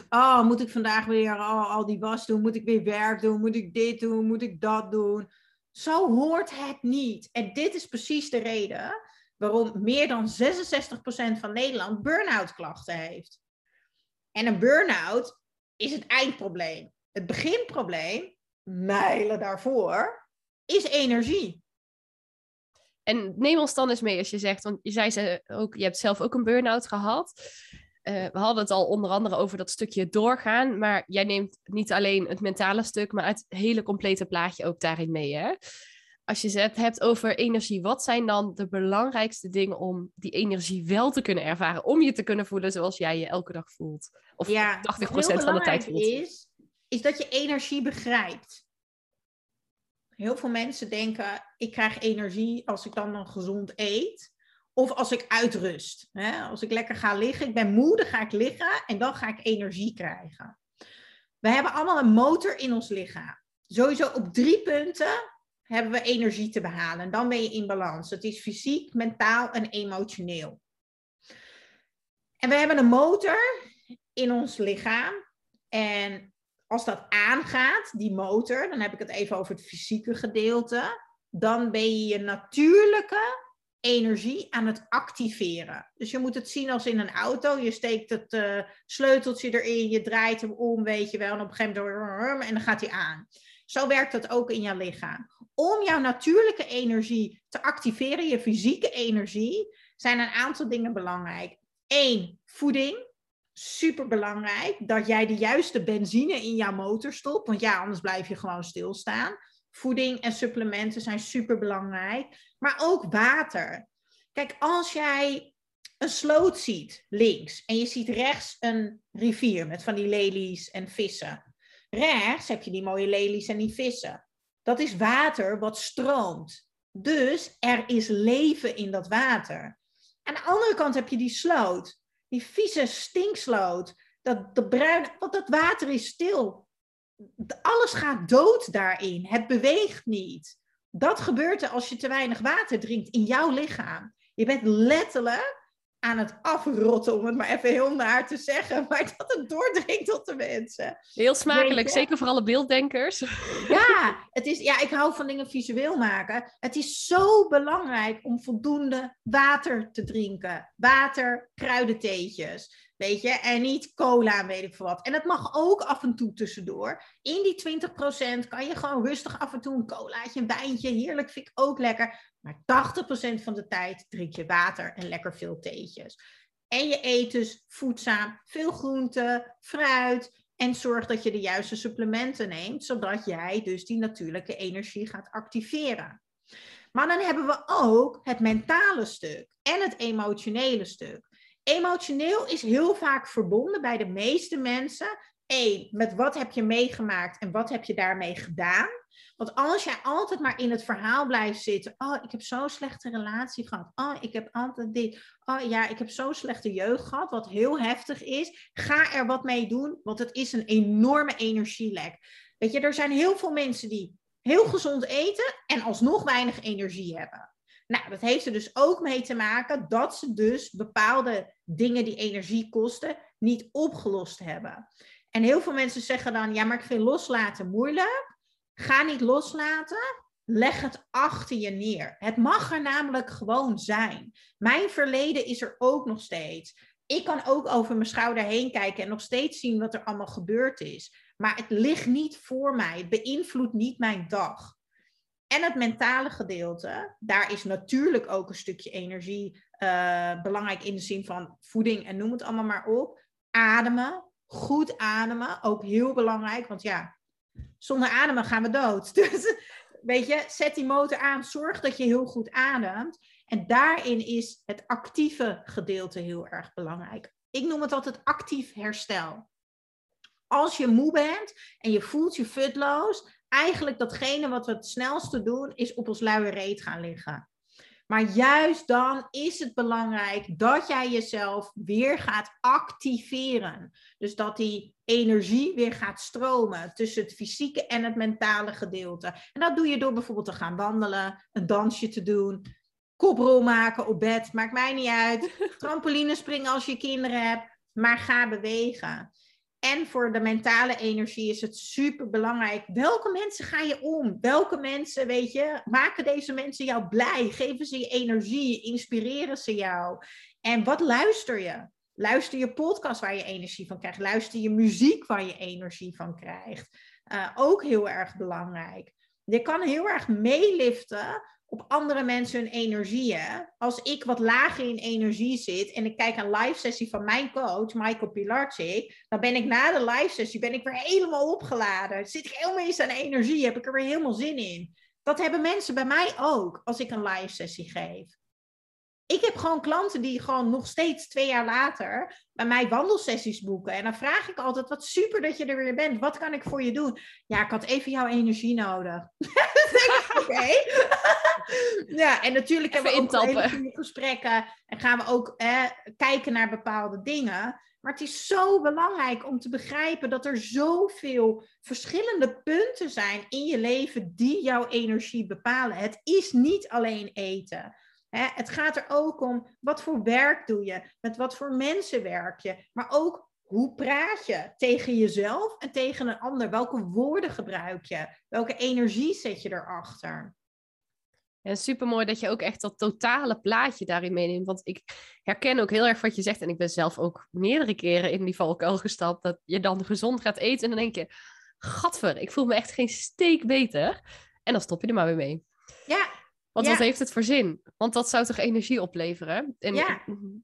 Oh, moet ik vandaag weer al, al die was doen? Moet ik weer werk doen? Moet ik dit doen? Moet ik dat doen? Zo hoort het niet. En dit is precies de reden waarom meer dan 66% van Nederland burn-out klachten heeft. En een burn-out is het eindprobleem. Het beginprobleem, mijlen daarvoor, is energie. En neem ons dan eens mee als je zegt, want je zei ze ook, je hebt zelf ook een burn-out gehad. we hadden het al onder andere over dat stukje doorgaan, maar jij neemt niet alleen het mentale stuk, maar het hele complete plaatje ook daarin mee. Hè? Als je het hebt over energie, wat zijn dan de belangrijkste dingen om die energie wel te kunnen ervaren, om je te kunnen voelen zoals jij je elke dag voelt? Of ja, 80% van de tijd voelt. Is, is dat je energie begrijpt. Heel veel mensen denken, ik krijg energie als ik dan nog gezond eet. Of als ik uitrust. Hè? Als ik lekker ga liggen, ik ben moe, dan ga ik liggen en dan ga ik energie krijgen. We hebben allemaal een motor in ons lichaam. Sowieso op drie punten hebben we energie te behalen. En dan ben je in balans. Het is fysiek, mentaal en emotioneel. En we hebben een motor in ons lichaam. En als dat aangaat, die motor, dan heb ik het even over het fysieke gedeelte, dan ben je je natuurlijke energie aan het activeren. Dus je moet het zien als in een auto. Je steekt het uh, sleuteltje erin, je draait hem om, weet je wel, en op een gegeven moment en dan gaat hij aan. Zo werkt dat ook in jouw lichaam. Om jouw natuurlijke energie te activeren, je fysieke energie, zijn een aantal dingen belangrijk. Eén, voeding super belangrijk dat jij de juiste benzine in jouw motor stopt. Want ja, anders blijf je gewoon stilstaan. Voeding en supplementen zijn super belangrijk. Maar ook water. Kijk, als jij een sloot ziet links en je ziet rechts een rivier met van die lelies en vissen. Rechts heb je die mooie lelies en die vissen. Dat is water wat stroomt. Dus er is leven in dat water. Aan de andere kant heb je die sloot die vieze stinksloot, dat, de bruin, want dat water is stil. Alles gaat dood daarin. Het beweegt niet. Dat gebeurt er als je te weinig water drinkt in jouw lichaam. Je bent letterlijk aan het afrotten, om het maar even heel naar te zeggen, maar dat het doordringt tot de mensen. Heel smakelijk, zeker voor alle beelddenkers. Ja, het is, ja, ik hou van dingen visueel maken. Het is zo belangrijk om voldoende water te drinken. Water, kruidentheetjes. Weet je, en niet cola, weet ik veel wat. En het mag ook af en toe tussendoor. In die 20% kan je gewoon rustig af en toe een colaatje, een wijntje. Heerlijk, vind ik ook lekker. Maar 80% van de tijd drink je water en lekker veel theetjes. En je eet dus voedzaam, veel groente, fruit. En zorg dat je de juiste supplementen neemt, zodat jij dus die natuurlijke energie gaat activeren. Maar dan hebben we ook het mentale stuk en het emotionele stuk. Emotioneel is heel vaak verbonden bij de meeste mensen. Eén, met wat heb je meegemaakt en wat heb je daarmee gedaan? Want als jij altijd maar in het verhaal blijft zitten. Oh, ik heb zo'n slechte relatie gehad. Oh, ik heb altijd dit. Oh ja, ik heb zo'n slechte jeugd gehad. Wat heel heftig is. Ga er wat mee doen, want het is een enorme energielek. Weet je, er zijn heel veel mensen die heel gezond eten en alsnog weinig energie hebben. Nou, dat heeft er dus ook mee te maken dat ze dus bepaalde dingen die energie kosten niet opgelost hebben. En heel veel mensen zeggen dan, ja, maar ik vind loslaten moeilijk. Ga niet loslaten, leg het achter je neer. Het mag er namelijk gewoon zijn. Mijn verleden is er ook nog steeds. Ik kan ook over mijn schouder heen kijken en nog steeds zien wat er allemaal gebeurd is. Maar het ligt niet voor mij. Het beïnvloedt niet mijn dag. En het mentale gedeelte, daar is natuurlijk ook een stukje energie uh, belangrijk in de zin van voeding en noem het allemaal maar op. Ademen, goed ademen, ook heel belangrijk, want ja, zonder ademen gaan we dood. Dus weet je, zet die motor aan, zorg dat je heel goed ademt. En daarin is het actieve gedeelte heel erg belangrijk. Ik noem het altijd actief herstel. Als je moe bent en je voelt je futloos, eigenlijk datgene wat we het snelste doen, is op ons luie reet gaan liggen. Maar juist dan is het belangrijk dat jij jezelf weer gaat activeren. Dus dat die energie weer gaat stromen tussen het fysieke en het mentale gedeelte. En dat doe je door bijvoorbeeld te gaan wandelen, een dansje te doen, koprol maken op bed, maakt mij niet uit. Trampoline springen als je kinderen hebt, maar ga bewegen. En voor de mentale energie is het super belangrijk. Welke mensen ga je om? Welke mensen, weet je, maken deze mensen jou blij? Geven ze je energie? Inspireren ze jou? En wat luister je? Luister je podcast waar je energie van krijgt? Luister je muziek waar je energie van krijgt? Uh, ook heel erg belangrijk. Je kan heel erg meeliften op andere mensen hun energieën. Als ik wat lager in energie zit en ik kijk een live sessie van mijn coach, Michael Pilarczyk, dan ben ik na de live sessie ben ik weer helemaal opgeladen. Zit ik helemaal eens aan energie, heb ik er weer helemaal zin in. Dat hebben mensen bij mij ook als ik een live sessie geef ik heb gewoon klanten die gewoon nog steeds twee jaar later bij mij wandelsessies boeken. En dan vraag ik altijd, wat super dat je er weer bent. Wat kan ik voor je doen? Ja, ik had even jouw energie nodig. Oké. ja, en natuurlijk hebben we ook hele gesprekken. En gaan we ook kijken naar bepaalde dingen. Maar het is zo belangrijk om te begrijpen dat er zoveel verschillende punten zijn in je leven die jouw energie bepalen. Het is niet alleen eten het gaat er ook om wat voor werk doe je, met wat voor mensen werk je, maar ook hoe praat je tegen jezelf en tegen een ander? Welke woorden gebruik je? Welke energie zet je erachter? Ja, super mooi dat je ook echt dat totale plaatje daarin meeneemt. Want ik herken ook heel erg wat je zegt. En ik ben zelf ook meerdere keren in die valkuil gestapt. Dat je dan gezond gaat eten. En dan denk je, gadver, ik voel me echt geen steek beter. En dan stop je er maar weer mee. Ja, want wat heeft het voor zin? Want dat zou toch energie opleveren? En, ja,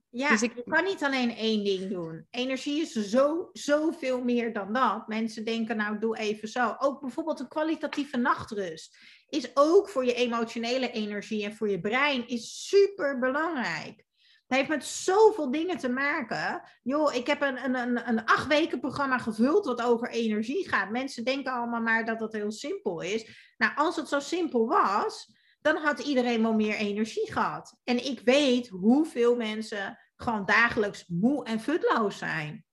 ja dus ik... je kan niet alleen één ding doen. Energie is zo, zoveel meer dan dat. Mensen denken, nou doe even zo. Ook bijvoorbeeld een kwalitatieve nachtrust is ook voor je emotionele energie en voor je brein is super belangrijk. Het heeft met zoveel dingen te maken. Joh, ik heb een, een, een, een acht weken programma gevuld wat over energie gaat. Mensen denken allemaal maar dat het heel simpel is. Nou, als het zo simpel was, dan had iedereen wel meer energie gehad. En ik weet hoeveel mensen gewoon dagelijks moe en futloos zijn.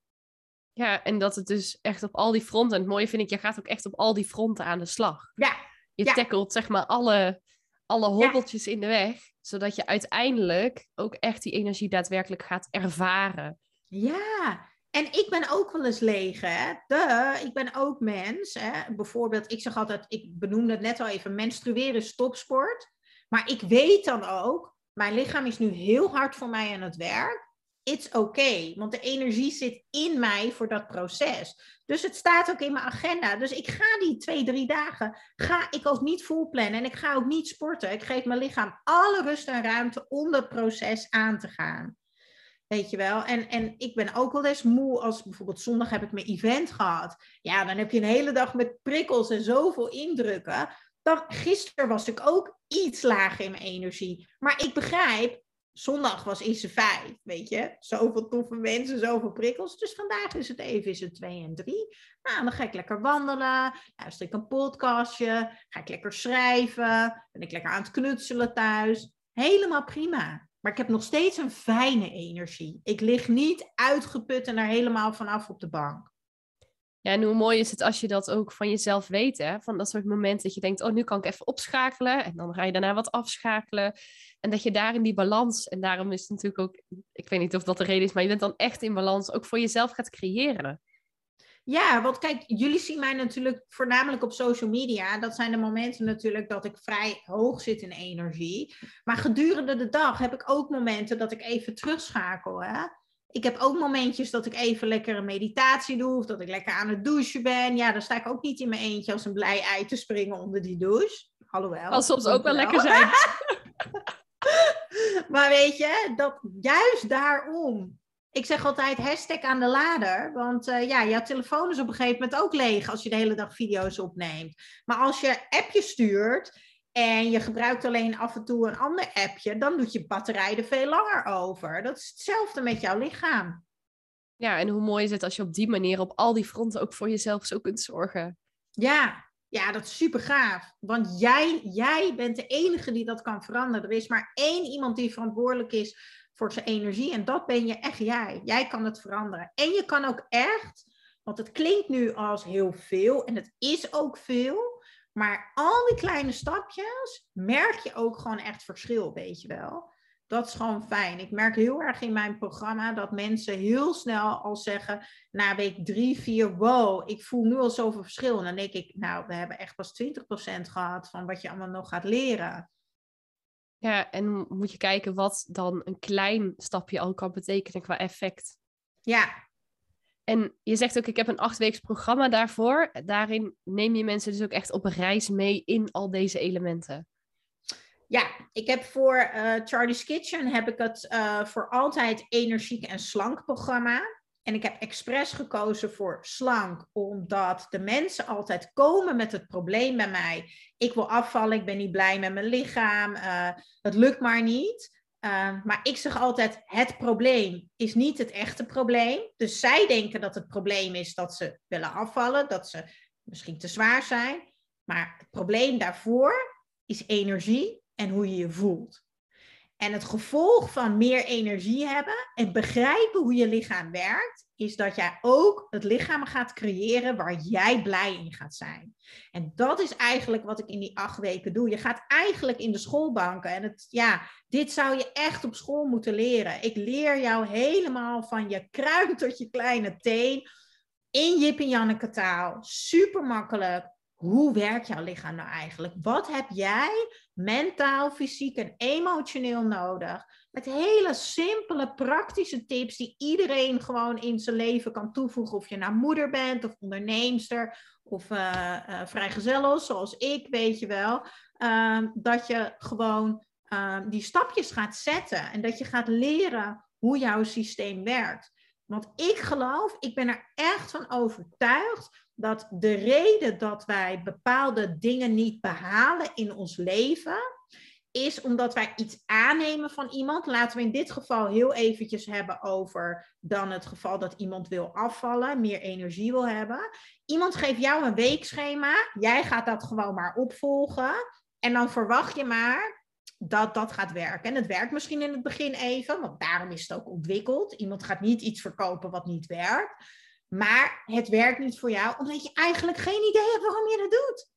Ja, en dat het dus echt op al die fronten. En het mooie vind ik, je gaat ook echt op al die fronten aan de slag. Ja. Je ja. tackelt zeg maar alle, alle hobbeltjes in de weg, zodat je uiteindelijk ook echt die energie daadwerkelijk gaat ervaren. Ja, en ik ben ook wel eens leeg, hè. De, ik ben ook mens. Hè. Bijvoorbeeld, ik zeg altijd, ik benoemde het net al even, menstrueren is topsport. Maar ik weet dan ook, mijn lichaam is nu heel hard voor mij aan het werk. It's okay, want de energie zit in mij voor dat proces. Dus het staat ook in mijn agenda. Dus ik ga die twee, drie dagen, ga ik ook niet volplannen. En ik ga ook niet sporten. Ik geef mijn lichaam alle rust en ruimte om dat proces aan te gaan. Weet je wel? En, en ik ben ook wel eens moe als bijvoorbeeld zondag heb ik mijn event gehad. Ja, dan heb je een hele dag met prikkels en zoveel indrukken. Dan, gisteren was ik ook iets lager in mijn energie. Maar ik begrijp, zondag was ICE 5, weet je. Zoveel toffe mensen, zoveel prikkels. Dus vandaag is het even is het 2 en 3. Nou, dan ga ik lekker wandelen, luister ik een podcastje, ga ik lekker schrijven, ben ik lekker aan het knutselen thuis. Helemaal prima. Maar ik heb nog steeds een fijne energie. Ik lig niet uitgeput en er helemaal vanaf op de bank. Ja, en hoe mooi is het als je dat ook van jezelf weet, hè? Van dat soort momenten dat je denkt, oh, nu kan ik even opschakelen. En dan ga je daarna wat afschakelen. En dat je daarin die balans, en daarom is het natuurlijk ook, ik weet niet of dat de reden is, maar je bent dan echt in balans, ook voor jezelf gaat creëren. Ja, want kijk, jullie zien mij natuurlijk voornamelijk op social media. Dat zijn de momenten natuurlijk dat ik vrij hoog zit in energie. Maar gedurende de dag heb ik ook momenten dat ik even terugschakel. Hè? Ik heb ook momentjes dat ik even lekker een meditatie doe. Of dat ik lekker aan het douchen ben. Ja, dan sta ik ook niet in mijn eentje als een blij ei te springen onder die douche. Alhoewel. Kan soms ook wel lekker zijn. maar weet je, dat juist daarom ik zeg altijd hashtag aan de lader. Want uh, ja, jouw telefoon is op een gegeven moment ook leeg als je de hele dag video's opneemt. Maar als je appjes stuurt en je gebruikt alleen af en toe een ander appje, dan doet je batterij er veel langer over. Dat is hetzelfde met jouw lichaam. Ja, en hoe mooi is het als je op die manier op al die fronten ook voor jezelf zo kunt zorgen. Ja, ja, dat is super gaaf. Want jij, jij bent de enige die dat kan veranderen. Er is maar één iemand die verantwoordelijk is voor zijn energie. En dat ben je echt jij. Jij kan het veranderen. En je kan ook echt, want het klinkt nu als heel veel en het is ook veel. Maar al die kleine stapjes merk je ook gewoon echt verschil, weet je wel. Dat is gewoon fijn. Ik merk heel erg in mijn programma dat mensen heel snel al zeggen, na week drie, vier, wow, ik voel nu al zoveel verschil. En dan denk ik, nou, we hebben echt pas 20% gehad van wat je allemaal nog gaat leren. Ja, en moet je kijken wat dan een klein stapje al kan betekenen qua effect. Ja. En je zegt ook, ik heb een achtweeks programma daarvoor. Daarin neem je mensen dus ook echt op een reis mee in al deze elementen. Ja, ik heb voor uh, Charlie's Kitchen heb ik het uh, voor altijd energiek en slank programma. En ik heb expres gekozen voor slank, omdat de mensen altijd komen met het probleem bij mij. Ik wil afvallen, ik ben niet blij met mijn lichaam, uh, het lukt maar niet. maar ik zeg altijd, het probleem is niet het echte probleem. Dus zij denken dat het probleem is dat ze willen afvallen, dat ze misschien te zwaar zijn. Maar het probleem daarvoor is energie en hoe je je voelt. En het gevolg van meer energie hebben en begrijpen hoe je lichaam werkt, is dat jij ook het lichaam gaat creëren waar jij blij in gaat zijn. En dat is eigenlijk wat ik in die acht weken doe. Je gaat eigenlijk in de schoolbanken. En het, ja, dit zou je echt op school moeten leren. Ik leer jou helemaal van je kruin tot je kleine teen. In Jip en Janneke taal. Super makkelijk hoe werkt jouw lichaam nou eigenlijk? Wat heb jij mentaal, fysiek en emotioneel nodig? Met hele simpele, praktische tips die iedereen gewoon in zijn leven kan toevoegen. Of je nou moeder bent, of onderneemster, of uh, uh, zoals ik, weet je wel. Uh, dat je gewoon ehm, die stapjes gaat zetten en dat je gaat leren hoe jouw systeem werkt. Want ik geloof, ik ben er echt van overtuigd dat de reden dat wij bepaalde dingen niet behalen in ons leven, is omdat wij iets aannemen van iemand. Laten we in dit geval heel eventjes hebben over dan het geval dat iemand wil afvallen, meer energie wil hebben. Iemand geeft jou een weekschema, jij gaat dat gewoon maar opvolgen en dan verwacht je maar dat dat gaat werken. En het werkt misschien in het begin even, want daarom is het ook ontwikkeld. Iemand gaat niet iets verkopen wat niet werkt. Maar het werkt niet voor jou, omdat je eigenlijk geen idee hebt waarom je dat doet.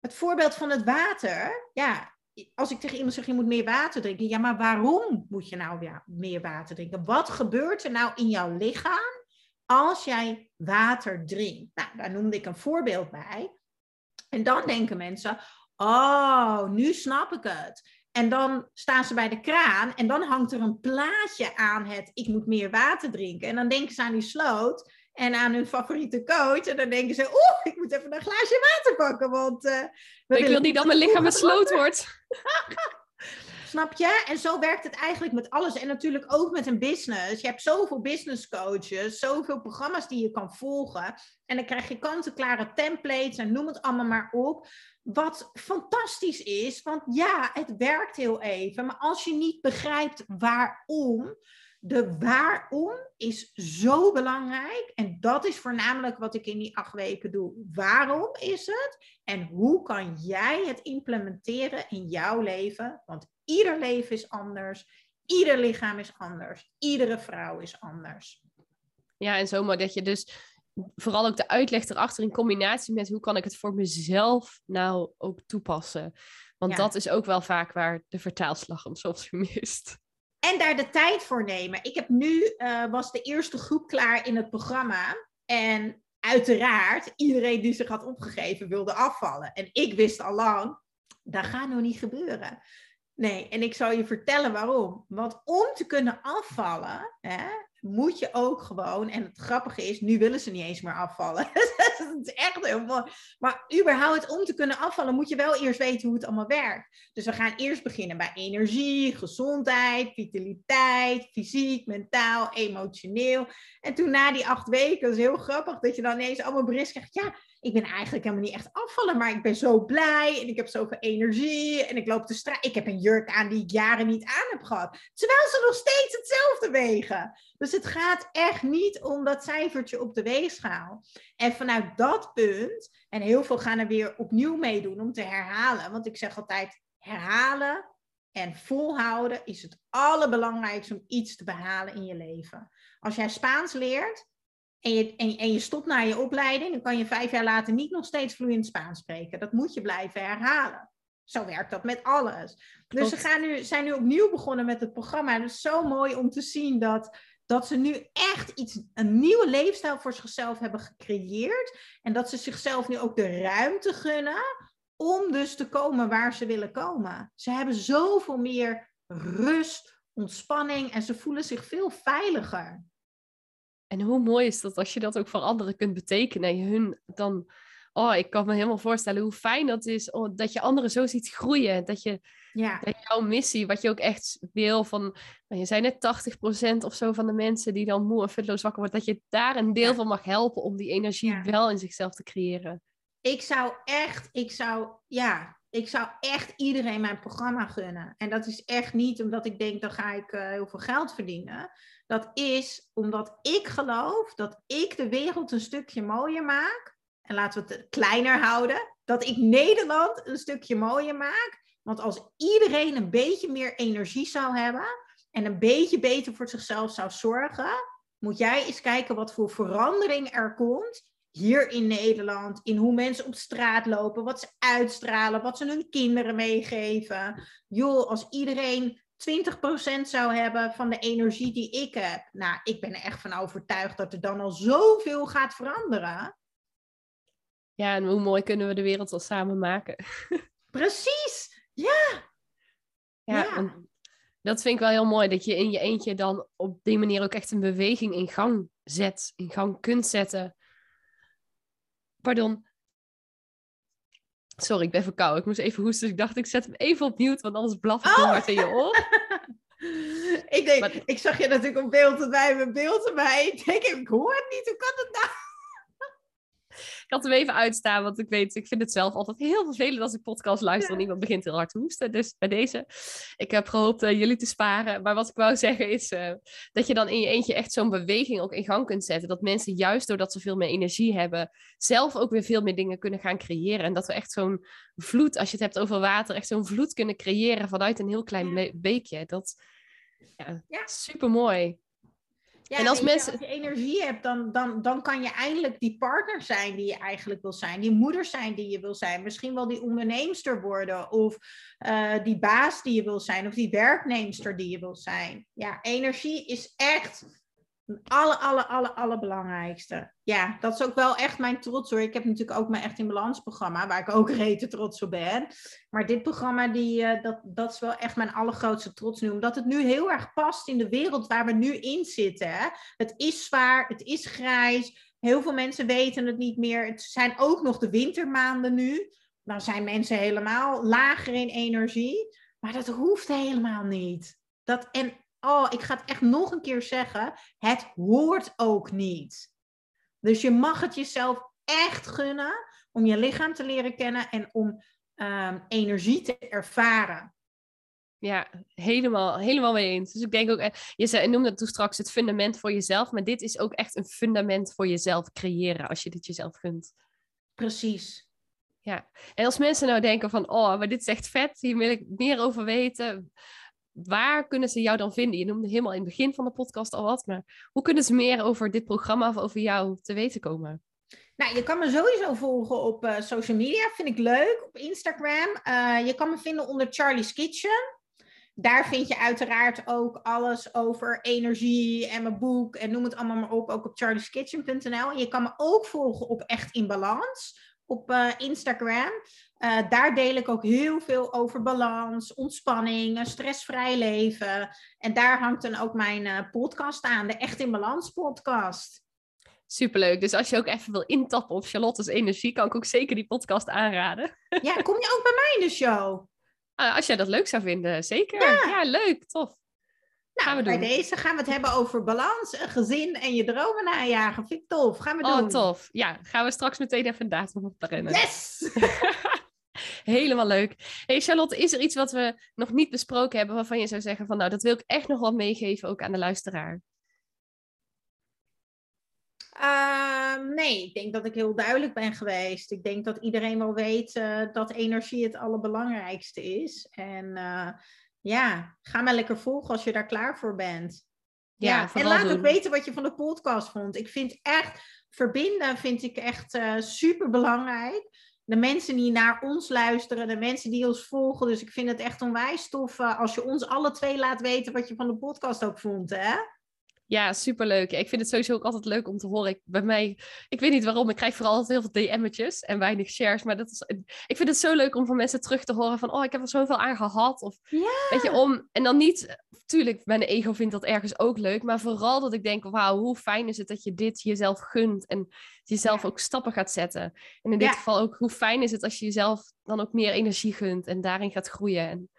Het voorbeeld van het water. Ja, als ik tegen iemand zeg, je moet meer water drinken. Ja, maar waarom moet je nou meer water drinken? Wat gebeurt er nou in jouw lichaam als jij water drinkt? Nou, daar noemde ik een voorbeeld bij. En dan denken mensen, oh, nu snap ik het. En dan staan ze bij de kraan en dan hangt er een plaatje aan het ik moet meer water drinken. En dan denken ze aan die sloot en aan hun favoriete coach. En dan denken ze, oeh, ik moet even een glaasje water pakken. Want, uh, ik wil niet dat mijn lichaam met sloot wordt. Snap je? En zo werkt het eigenlijk met alles. En natuurlijk ook met een business. Je hebt zoveel business coaches, zoveel programma's die je kan volgen. En dan krijg je kant-en-klare templates en noem het allemaal maar op. Wat fantastisch is, want ja, het werkt heel even. Maar als je niet begrijpt waarom, de waarom is zo belangrijk. En dat is voornamelijk wat ik in die acht weken doe. Waarom is het? En hoe kan jij het implementeren in jouw leven? Want ieder leven is anders. Ieder lichaam is anders. Iedere vrouw is anders. Ja, en zomaar dat je dus vooral ook de uitleg erachter in combinatie met hoe kan ik het voor mezelf nou ook toepassen. Want dat is ook wel vaak waar de vertaalslag hem soms mist. En daar de tijd voor nemen. Ik heb nu, uh, was de eerste groep klaar in het programma. En uiteraard, iedereen die zich had opgegeven wilde afvallen. En ik wist al lang, dat gaat nog niet gebeuren. Nee, en ik zal je vertellen waarom. Want om te kunnen afvallen, hè, moet je ook gewoon, en het grappige is, nu willen ze niet eens meer afvallen. dat is echt heel mooi. Maar überhaupt om te kunnen afvallen, moet je wel eerst weten hoe het allemaal werkt. Dus we gaan eerst beginnen bij energie, gezondheid, vitaliteit, fysiek, mentaal, emotioneel. En toen na die acht weken, dat is heel grappig, dat je dan ineens allemaal bericht krijgt. Ja, ik ben eigenlijk helemaal niet echt afvallen, maar ik ben zo blij en ik heb zoveel energie en ik loop de straat. Ik heb een jurk aan die ik jaren niet aan heb gehad, terwijl ze nog steeds hetzelfde wegen. Dus het gaat echt niet om dat cijfertje op de weegschaal. En vanuit dat punt, en heel veel gaan er weer opnieuw meedoen om te herhalen, want ik zeg altijd herhalen en volhouden is het allerbelangrijkste om iets te behalen in je leven. Als jij Spaans leert, en je, en, en, je stopt na je opleiding, dan kan je vijf jaar later niet nog steeds vloeiend Spaans spreken. Dat moet je blijven herhalen. Zo werkt dat met alles. Dus ze gaan nu, zijn nu opnieuw begonnen met het programma. En het is zo mooi om te zien dat, dat ze nu echt iets, een nieuwe leefstijl voor zichzelf hebben gecreëerd. En dat ze zichzelf nu ook de ruimte gunnen om dus te komen waar ze willen komen. Ze hebben zoveel meer rust, ontspanning en ze voelen zich veel veiliger. En hoe mooi is dat als je dat ook voor anderen kunt betekenen en je hun dan oh, ik kan me helemaal voorstellen hoe fijn dat is. Oh, dat je anderen zo ziet groeien. Dat je ja. dat jouw missie, wat je ook echt wil van, je zei net 80% of zo van de mensen die dan moe en futloos wakker wordt, dat je daar een deel van mag helpen om die energie wel in zichzelf te creëren. Ik zou echt, ik zou, ja, ik zou echt iedereen mijn programma gunnen. En dat is echt niet omdat ik denk, dan ga ik uh, heel veel geld verdienen. Dat is omdat ik geloof dat ik de wereld een stukje mooier maak. En laten we het kleiner houden. Dat ik Nederland een stukje mooier maak. Want als iedereen een beetje meer energie zou hebben en een beetje beter voor zichzelf zou zorgen, moet jij eens kijken wat voor verandering er komt hier in Nederland, in hoe mensen op straat lopen, wat ze uitstralen, wat ze hun kinderen meegeven. Joh, als iedereen 20% zou hebben van de energie die ik heb, nou, ik ben er echt van overtuigd dat er dan al zoveel gaat veranderen. Ja, en hoe mooi kunnen we de wereld al samen maken? Precies, ja. Ja, ja. dat vind ik wel heel mooi, dat je in je eentje dan op die manier ook echt een beweging in gang zet, in gang kunt zetten. Pardon. Sorry, ik ben verkouden. Ik moest even hoesten. Dus ik dacht, ik zet hem even op mute, want anders blaf ik oh. hard in je oor. ik denk, ik zag je natuurlijk op beeld erbij, mijn beeld erbij. Ik denk, ik hoor het niet. Hoe kan het nou? Ik had hem even uitstaan, want ik weet, ik vind het zelf altijd heel vervelend als ik podcast luister en iemand begint heel hard te hoesten. Dus bij deze, ik heb gehoopt uh, jullie te sparen. Maar wat ik wou zeggen is uh, dat je dan in je eentje echt zo'n beweging ook in gang kunt zetten. Dat mensen juist doordat ze veel meer energie hebben, zelf ook weer veel meer dingen kunnen gaan creëren. En dat we echt zo'n vloed, als je het hebt over water, echt zo'n vloed kunnen creëren vanuit een heel klein beekje. Dat, ja, ja. super mooi. Ja, en als, mensen... als je energie hebt, dan, dan, dan kan je eindelijk die partner zijn die je eigenlijk wil zijn. Die moeder zijn die je wil zijn. Misschien wel die onderneemster worden. Of uh, die baas die je wil zijn. Of die werkneemster die je wil zijn. Ja, energie is echt alle, alle, alle, allerbelangrijkste. Ja, dat is ook wel echt mijn trots hoor. Ik heb natuurlijk ook mijn Echt in Balans programma, waar ik ook rete trots op ben. Maar dit programma, die, uh, dat, dat is wel echt mijn allergrootste trots nu. Omdat het nu heel erg past in de wereld waar we nu in zitten. Hè? Het is zwaar, het is grijs. Heel veel mensen weten het niet meer. Het zijn ook nog de wintermaanden nu. Dan zijn mensen helemaal lager in energie. Maar dat hoeft helemaal niet. Dat, en oh, ik ga het echt nog een keer zeggen, het hoort ook niet. Dus je mag het jezelf echt gunnen om je lichaam te leren kennen en om ehm, energie te ervaren. Ja, helemaal, helemaal mee eens. Dus ik denk ook, je zei, noemde toen straks het fundament voor jezelf, maar dit is ook echt een fundament voor jezelf creëren als je dit jezelf gunt. Precies. Ja, en als mensen nou denken van, oh, maar dit is echt vet, hier wil ik meer over weten waar kunnen ze jou dan vinden? Je noemde helemaal in het begin van de podcast al wat, maar hoe kunnen ze meer over dit programma of over jou te weten komen? Nou, je kan me sowieso volgen op uh, social media, vind ik leuk, op Instagram. Uh, je kan me vinden onder Charlie's Kitchen. Daar vind je uiteraard ook alles over energie en mijn boek en noem het allemaal maar op, ook op charlieskitchen.nl. Je kan me ook volgen op Echt in Balans op uh, Instagram. Uh, daar deel ik ook heel veel over balans, ontspanning, een stressvrij leven. En daar hangt dan ook mijn uh, podcast aan, de Echt in Balans podcast. Superleuk. Dus als je ook even wil intappen op Charlotte's energie, kan ik ook zeker die podcast aanraden. Ja, kom je ook bij mij in de show? als jij dat leuk zou vinden, zeker. Ja, ja leuk, tof. Nou, bij deze gaan we het hebben over balans, een gezin en je dromen najagen. Vind ik tof. Gaan we oh, doen. Oh, tof. Ja, gaan we straks meteen even een datum op. Yes! Helemaal leuk. Hey Charlotte, is er iets wat we nog niet besproken hebben waarvan je zou zeggen van nou, dat wil ik echt nog wel meegeven ook aan de luisteraar? Uh, nee, ik denk dat ik heel duidelijk ben geweest. Ik denk dat iedereen wel weet uh, dat energie het allerbelangrijkste is. En uh, ja, ga maar lekker volgen als je daar klaar voor bent. Ja, ja. en laat doen. ook weten wat je van de podcast vond. Ik vind echt, verbinden vind ik echt eh, super belangrijk. De mensen die naar ons luisteren, de mensen die ons volgen. Dus ik vind het echt onwijs tof uh, als je ons alle twee laat weten wat je van de podcast ook vond, hè? Ja, superleuk. Ik vind het sowieso ook altijd leuk om te horen. Ik, bij mij, ik weet niet waarom, ik krijg vooral altijd heel veel DM'tjes en weinig shares. Maar dat is, ik vind het zo leuk om van mensen terug te horen van, oh, ik heb er zoveel aan gehad. Of, weet je, om, en dan niet, tuurlijk, mijn ego vindt dat ergens ook leuk. Maar vooral dat ik denk, wauw, hoe fijn is het dat je dit jezelf gunt. En jezelf Ja. ook stappen gaat zetten. En in dit Ja. geval ook, hoe fijn is het als je jezelf dan ook meer energie gunt. En daarin gaat groeien. En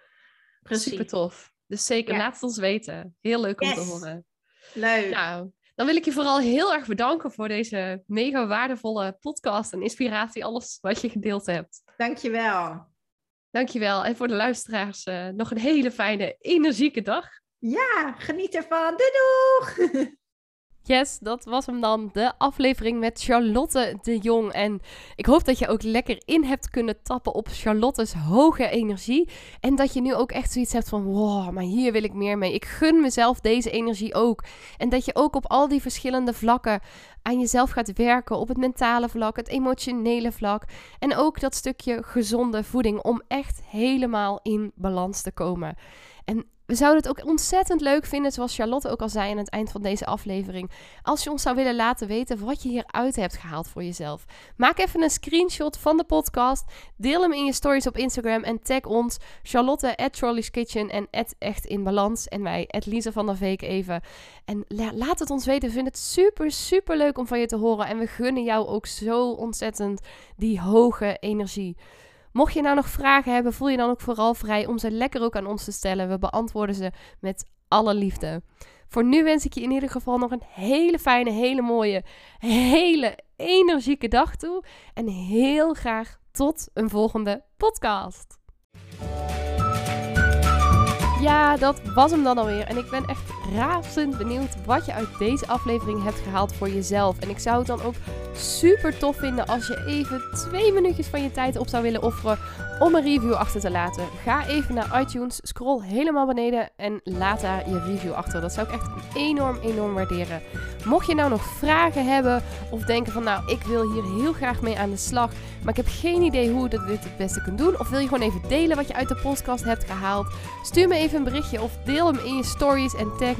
Precies. super tof. Dus zeker, Ja. laat het ons weten. Heel leuk om te horen. Leuk. Nou, dan wil ik je vooral heel erg bedanken voor deze mega waardevolle podcast en inspiratie, alles wat je gedeeld hebt. Dankjewel. Dankjewel. En voor de luisteraars eh, nog een hele fijne, energieke dag. Ja, geniet ervan. Doei doeg! Yes, dat was hem dan, de aflevering met Charlotte de Jong. En ik hoop dat je ook lekker in hebt kunnen tappen op Charlotte's hoge energie. En dat je nu ook echt zoiets hebt van, wow, maar hier wil ik meer mee. Ik gun mezelf deze energie ook. En dat je ook op al die verschillende vlakken aan jezelf gaat werken. Op het mentale vlak, het emotionele vlak. En ook dat stukje gezonde voeding om echt helemaal in balans te komen. En we zouden het ook ontzettend leuk vinden, zoals Charlotte ook al zei aan het eind van deze aflevering, als je ons zou willen laten weten wat je hieruit hebt gehaald voor jezelf. Maak even een screenshot van de podcast, deel hem in je stories op Instagram en tag ons Charlotte at Trolley's Kitchen en at Echt in Balans en wij at Lisa van der Veek even. En la- laat het ons weten, we vinden het super super leuk om van je te horen en we gunnen jou ook zo ontzettend die hoge energie. Mocht je nou nog vragen hebben, voel je dan ook vooral vrij om ze lekker ook aan ons te stellen. We beantwoorden ze met alle liefde. Voor nu wens ik je in ieder geval nog een hele fijne, hele mooie, hele energieke dag toe. En heel graag tot een volgende podcast. Ja, dat was hem dan alweer. En ik ben echt razend benieuwd wat je uit deze aflevering hebt gehaald voor jezelf. En ik zou het dan ook super tof vinden als je even twee minuutjes van je tijd op zou willen offeren om een review achter te laten. Ga even naar iTunes, scroll helemaal beneden en laat daar je review achter. Dat zou ik echt enorm, enorm waarderen. Mocht je nou nog vragen hebben of denken van nou, ik wil hier heel graag mee aan de slag, maar ik heb geen idee hoe je dit het beste kunt doen. Of wil je gewoon even delen wat je uit de podcast hebt gehaald? Stuur me even een berichtje of deel hem in je stories en tag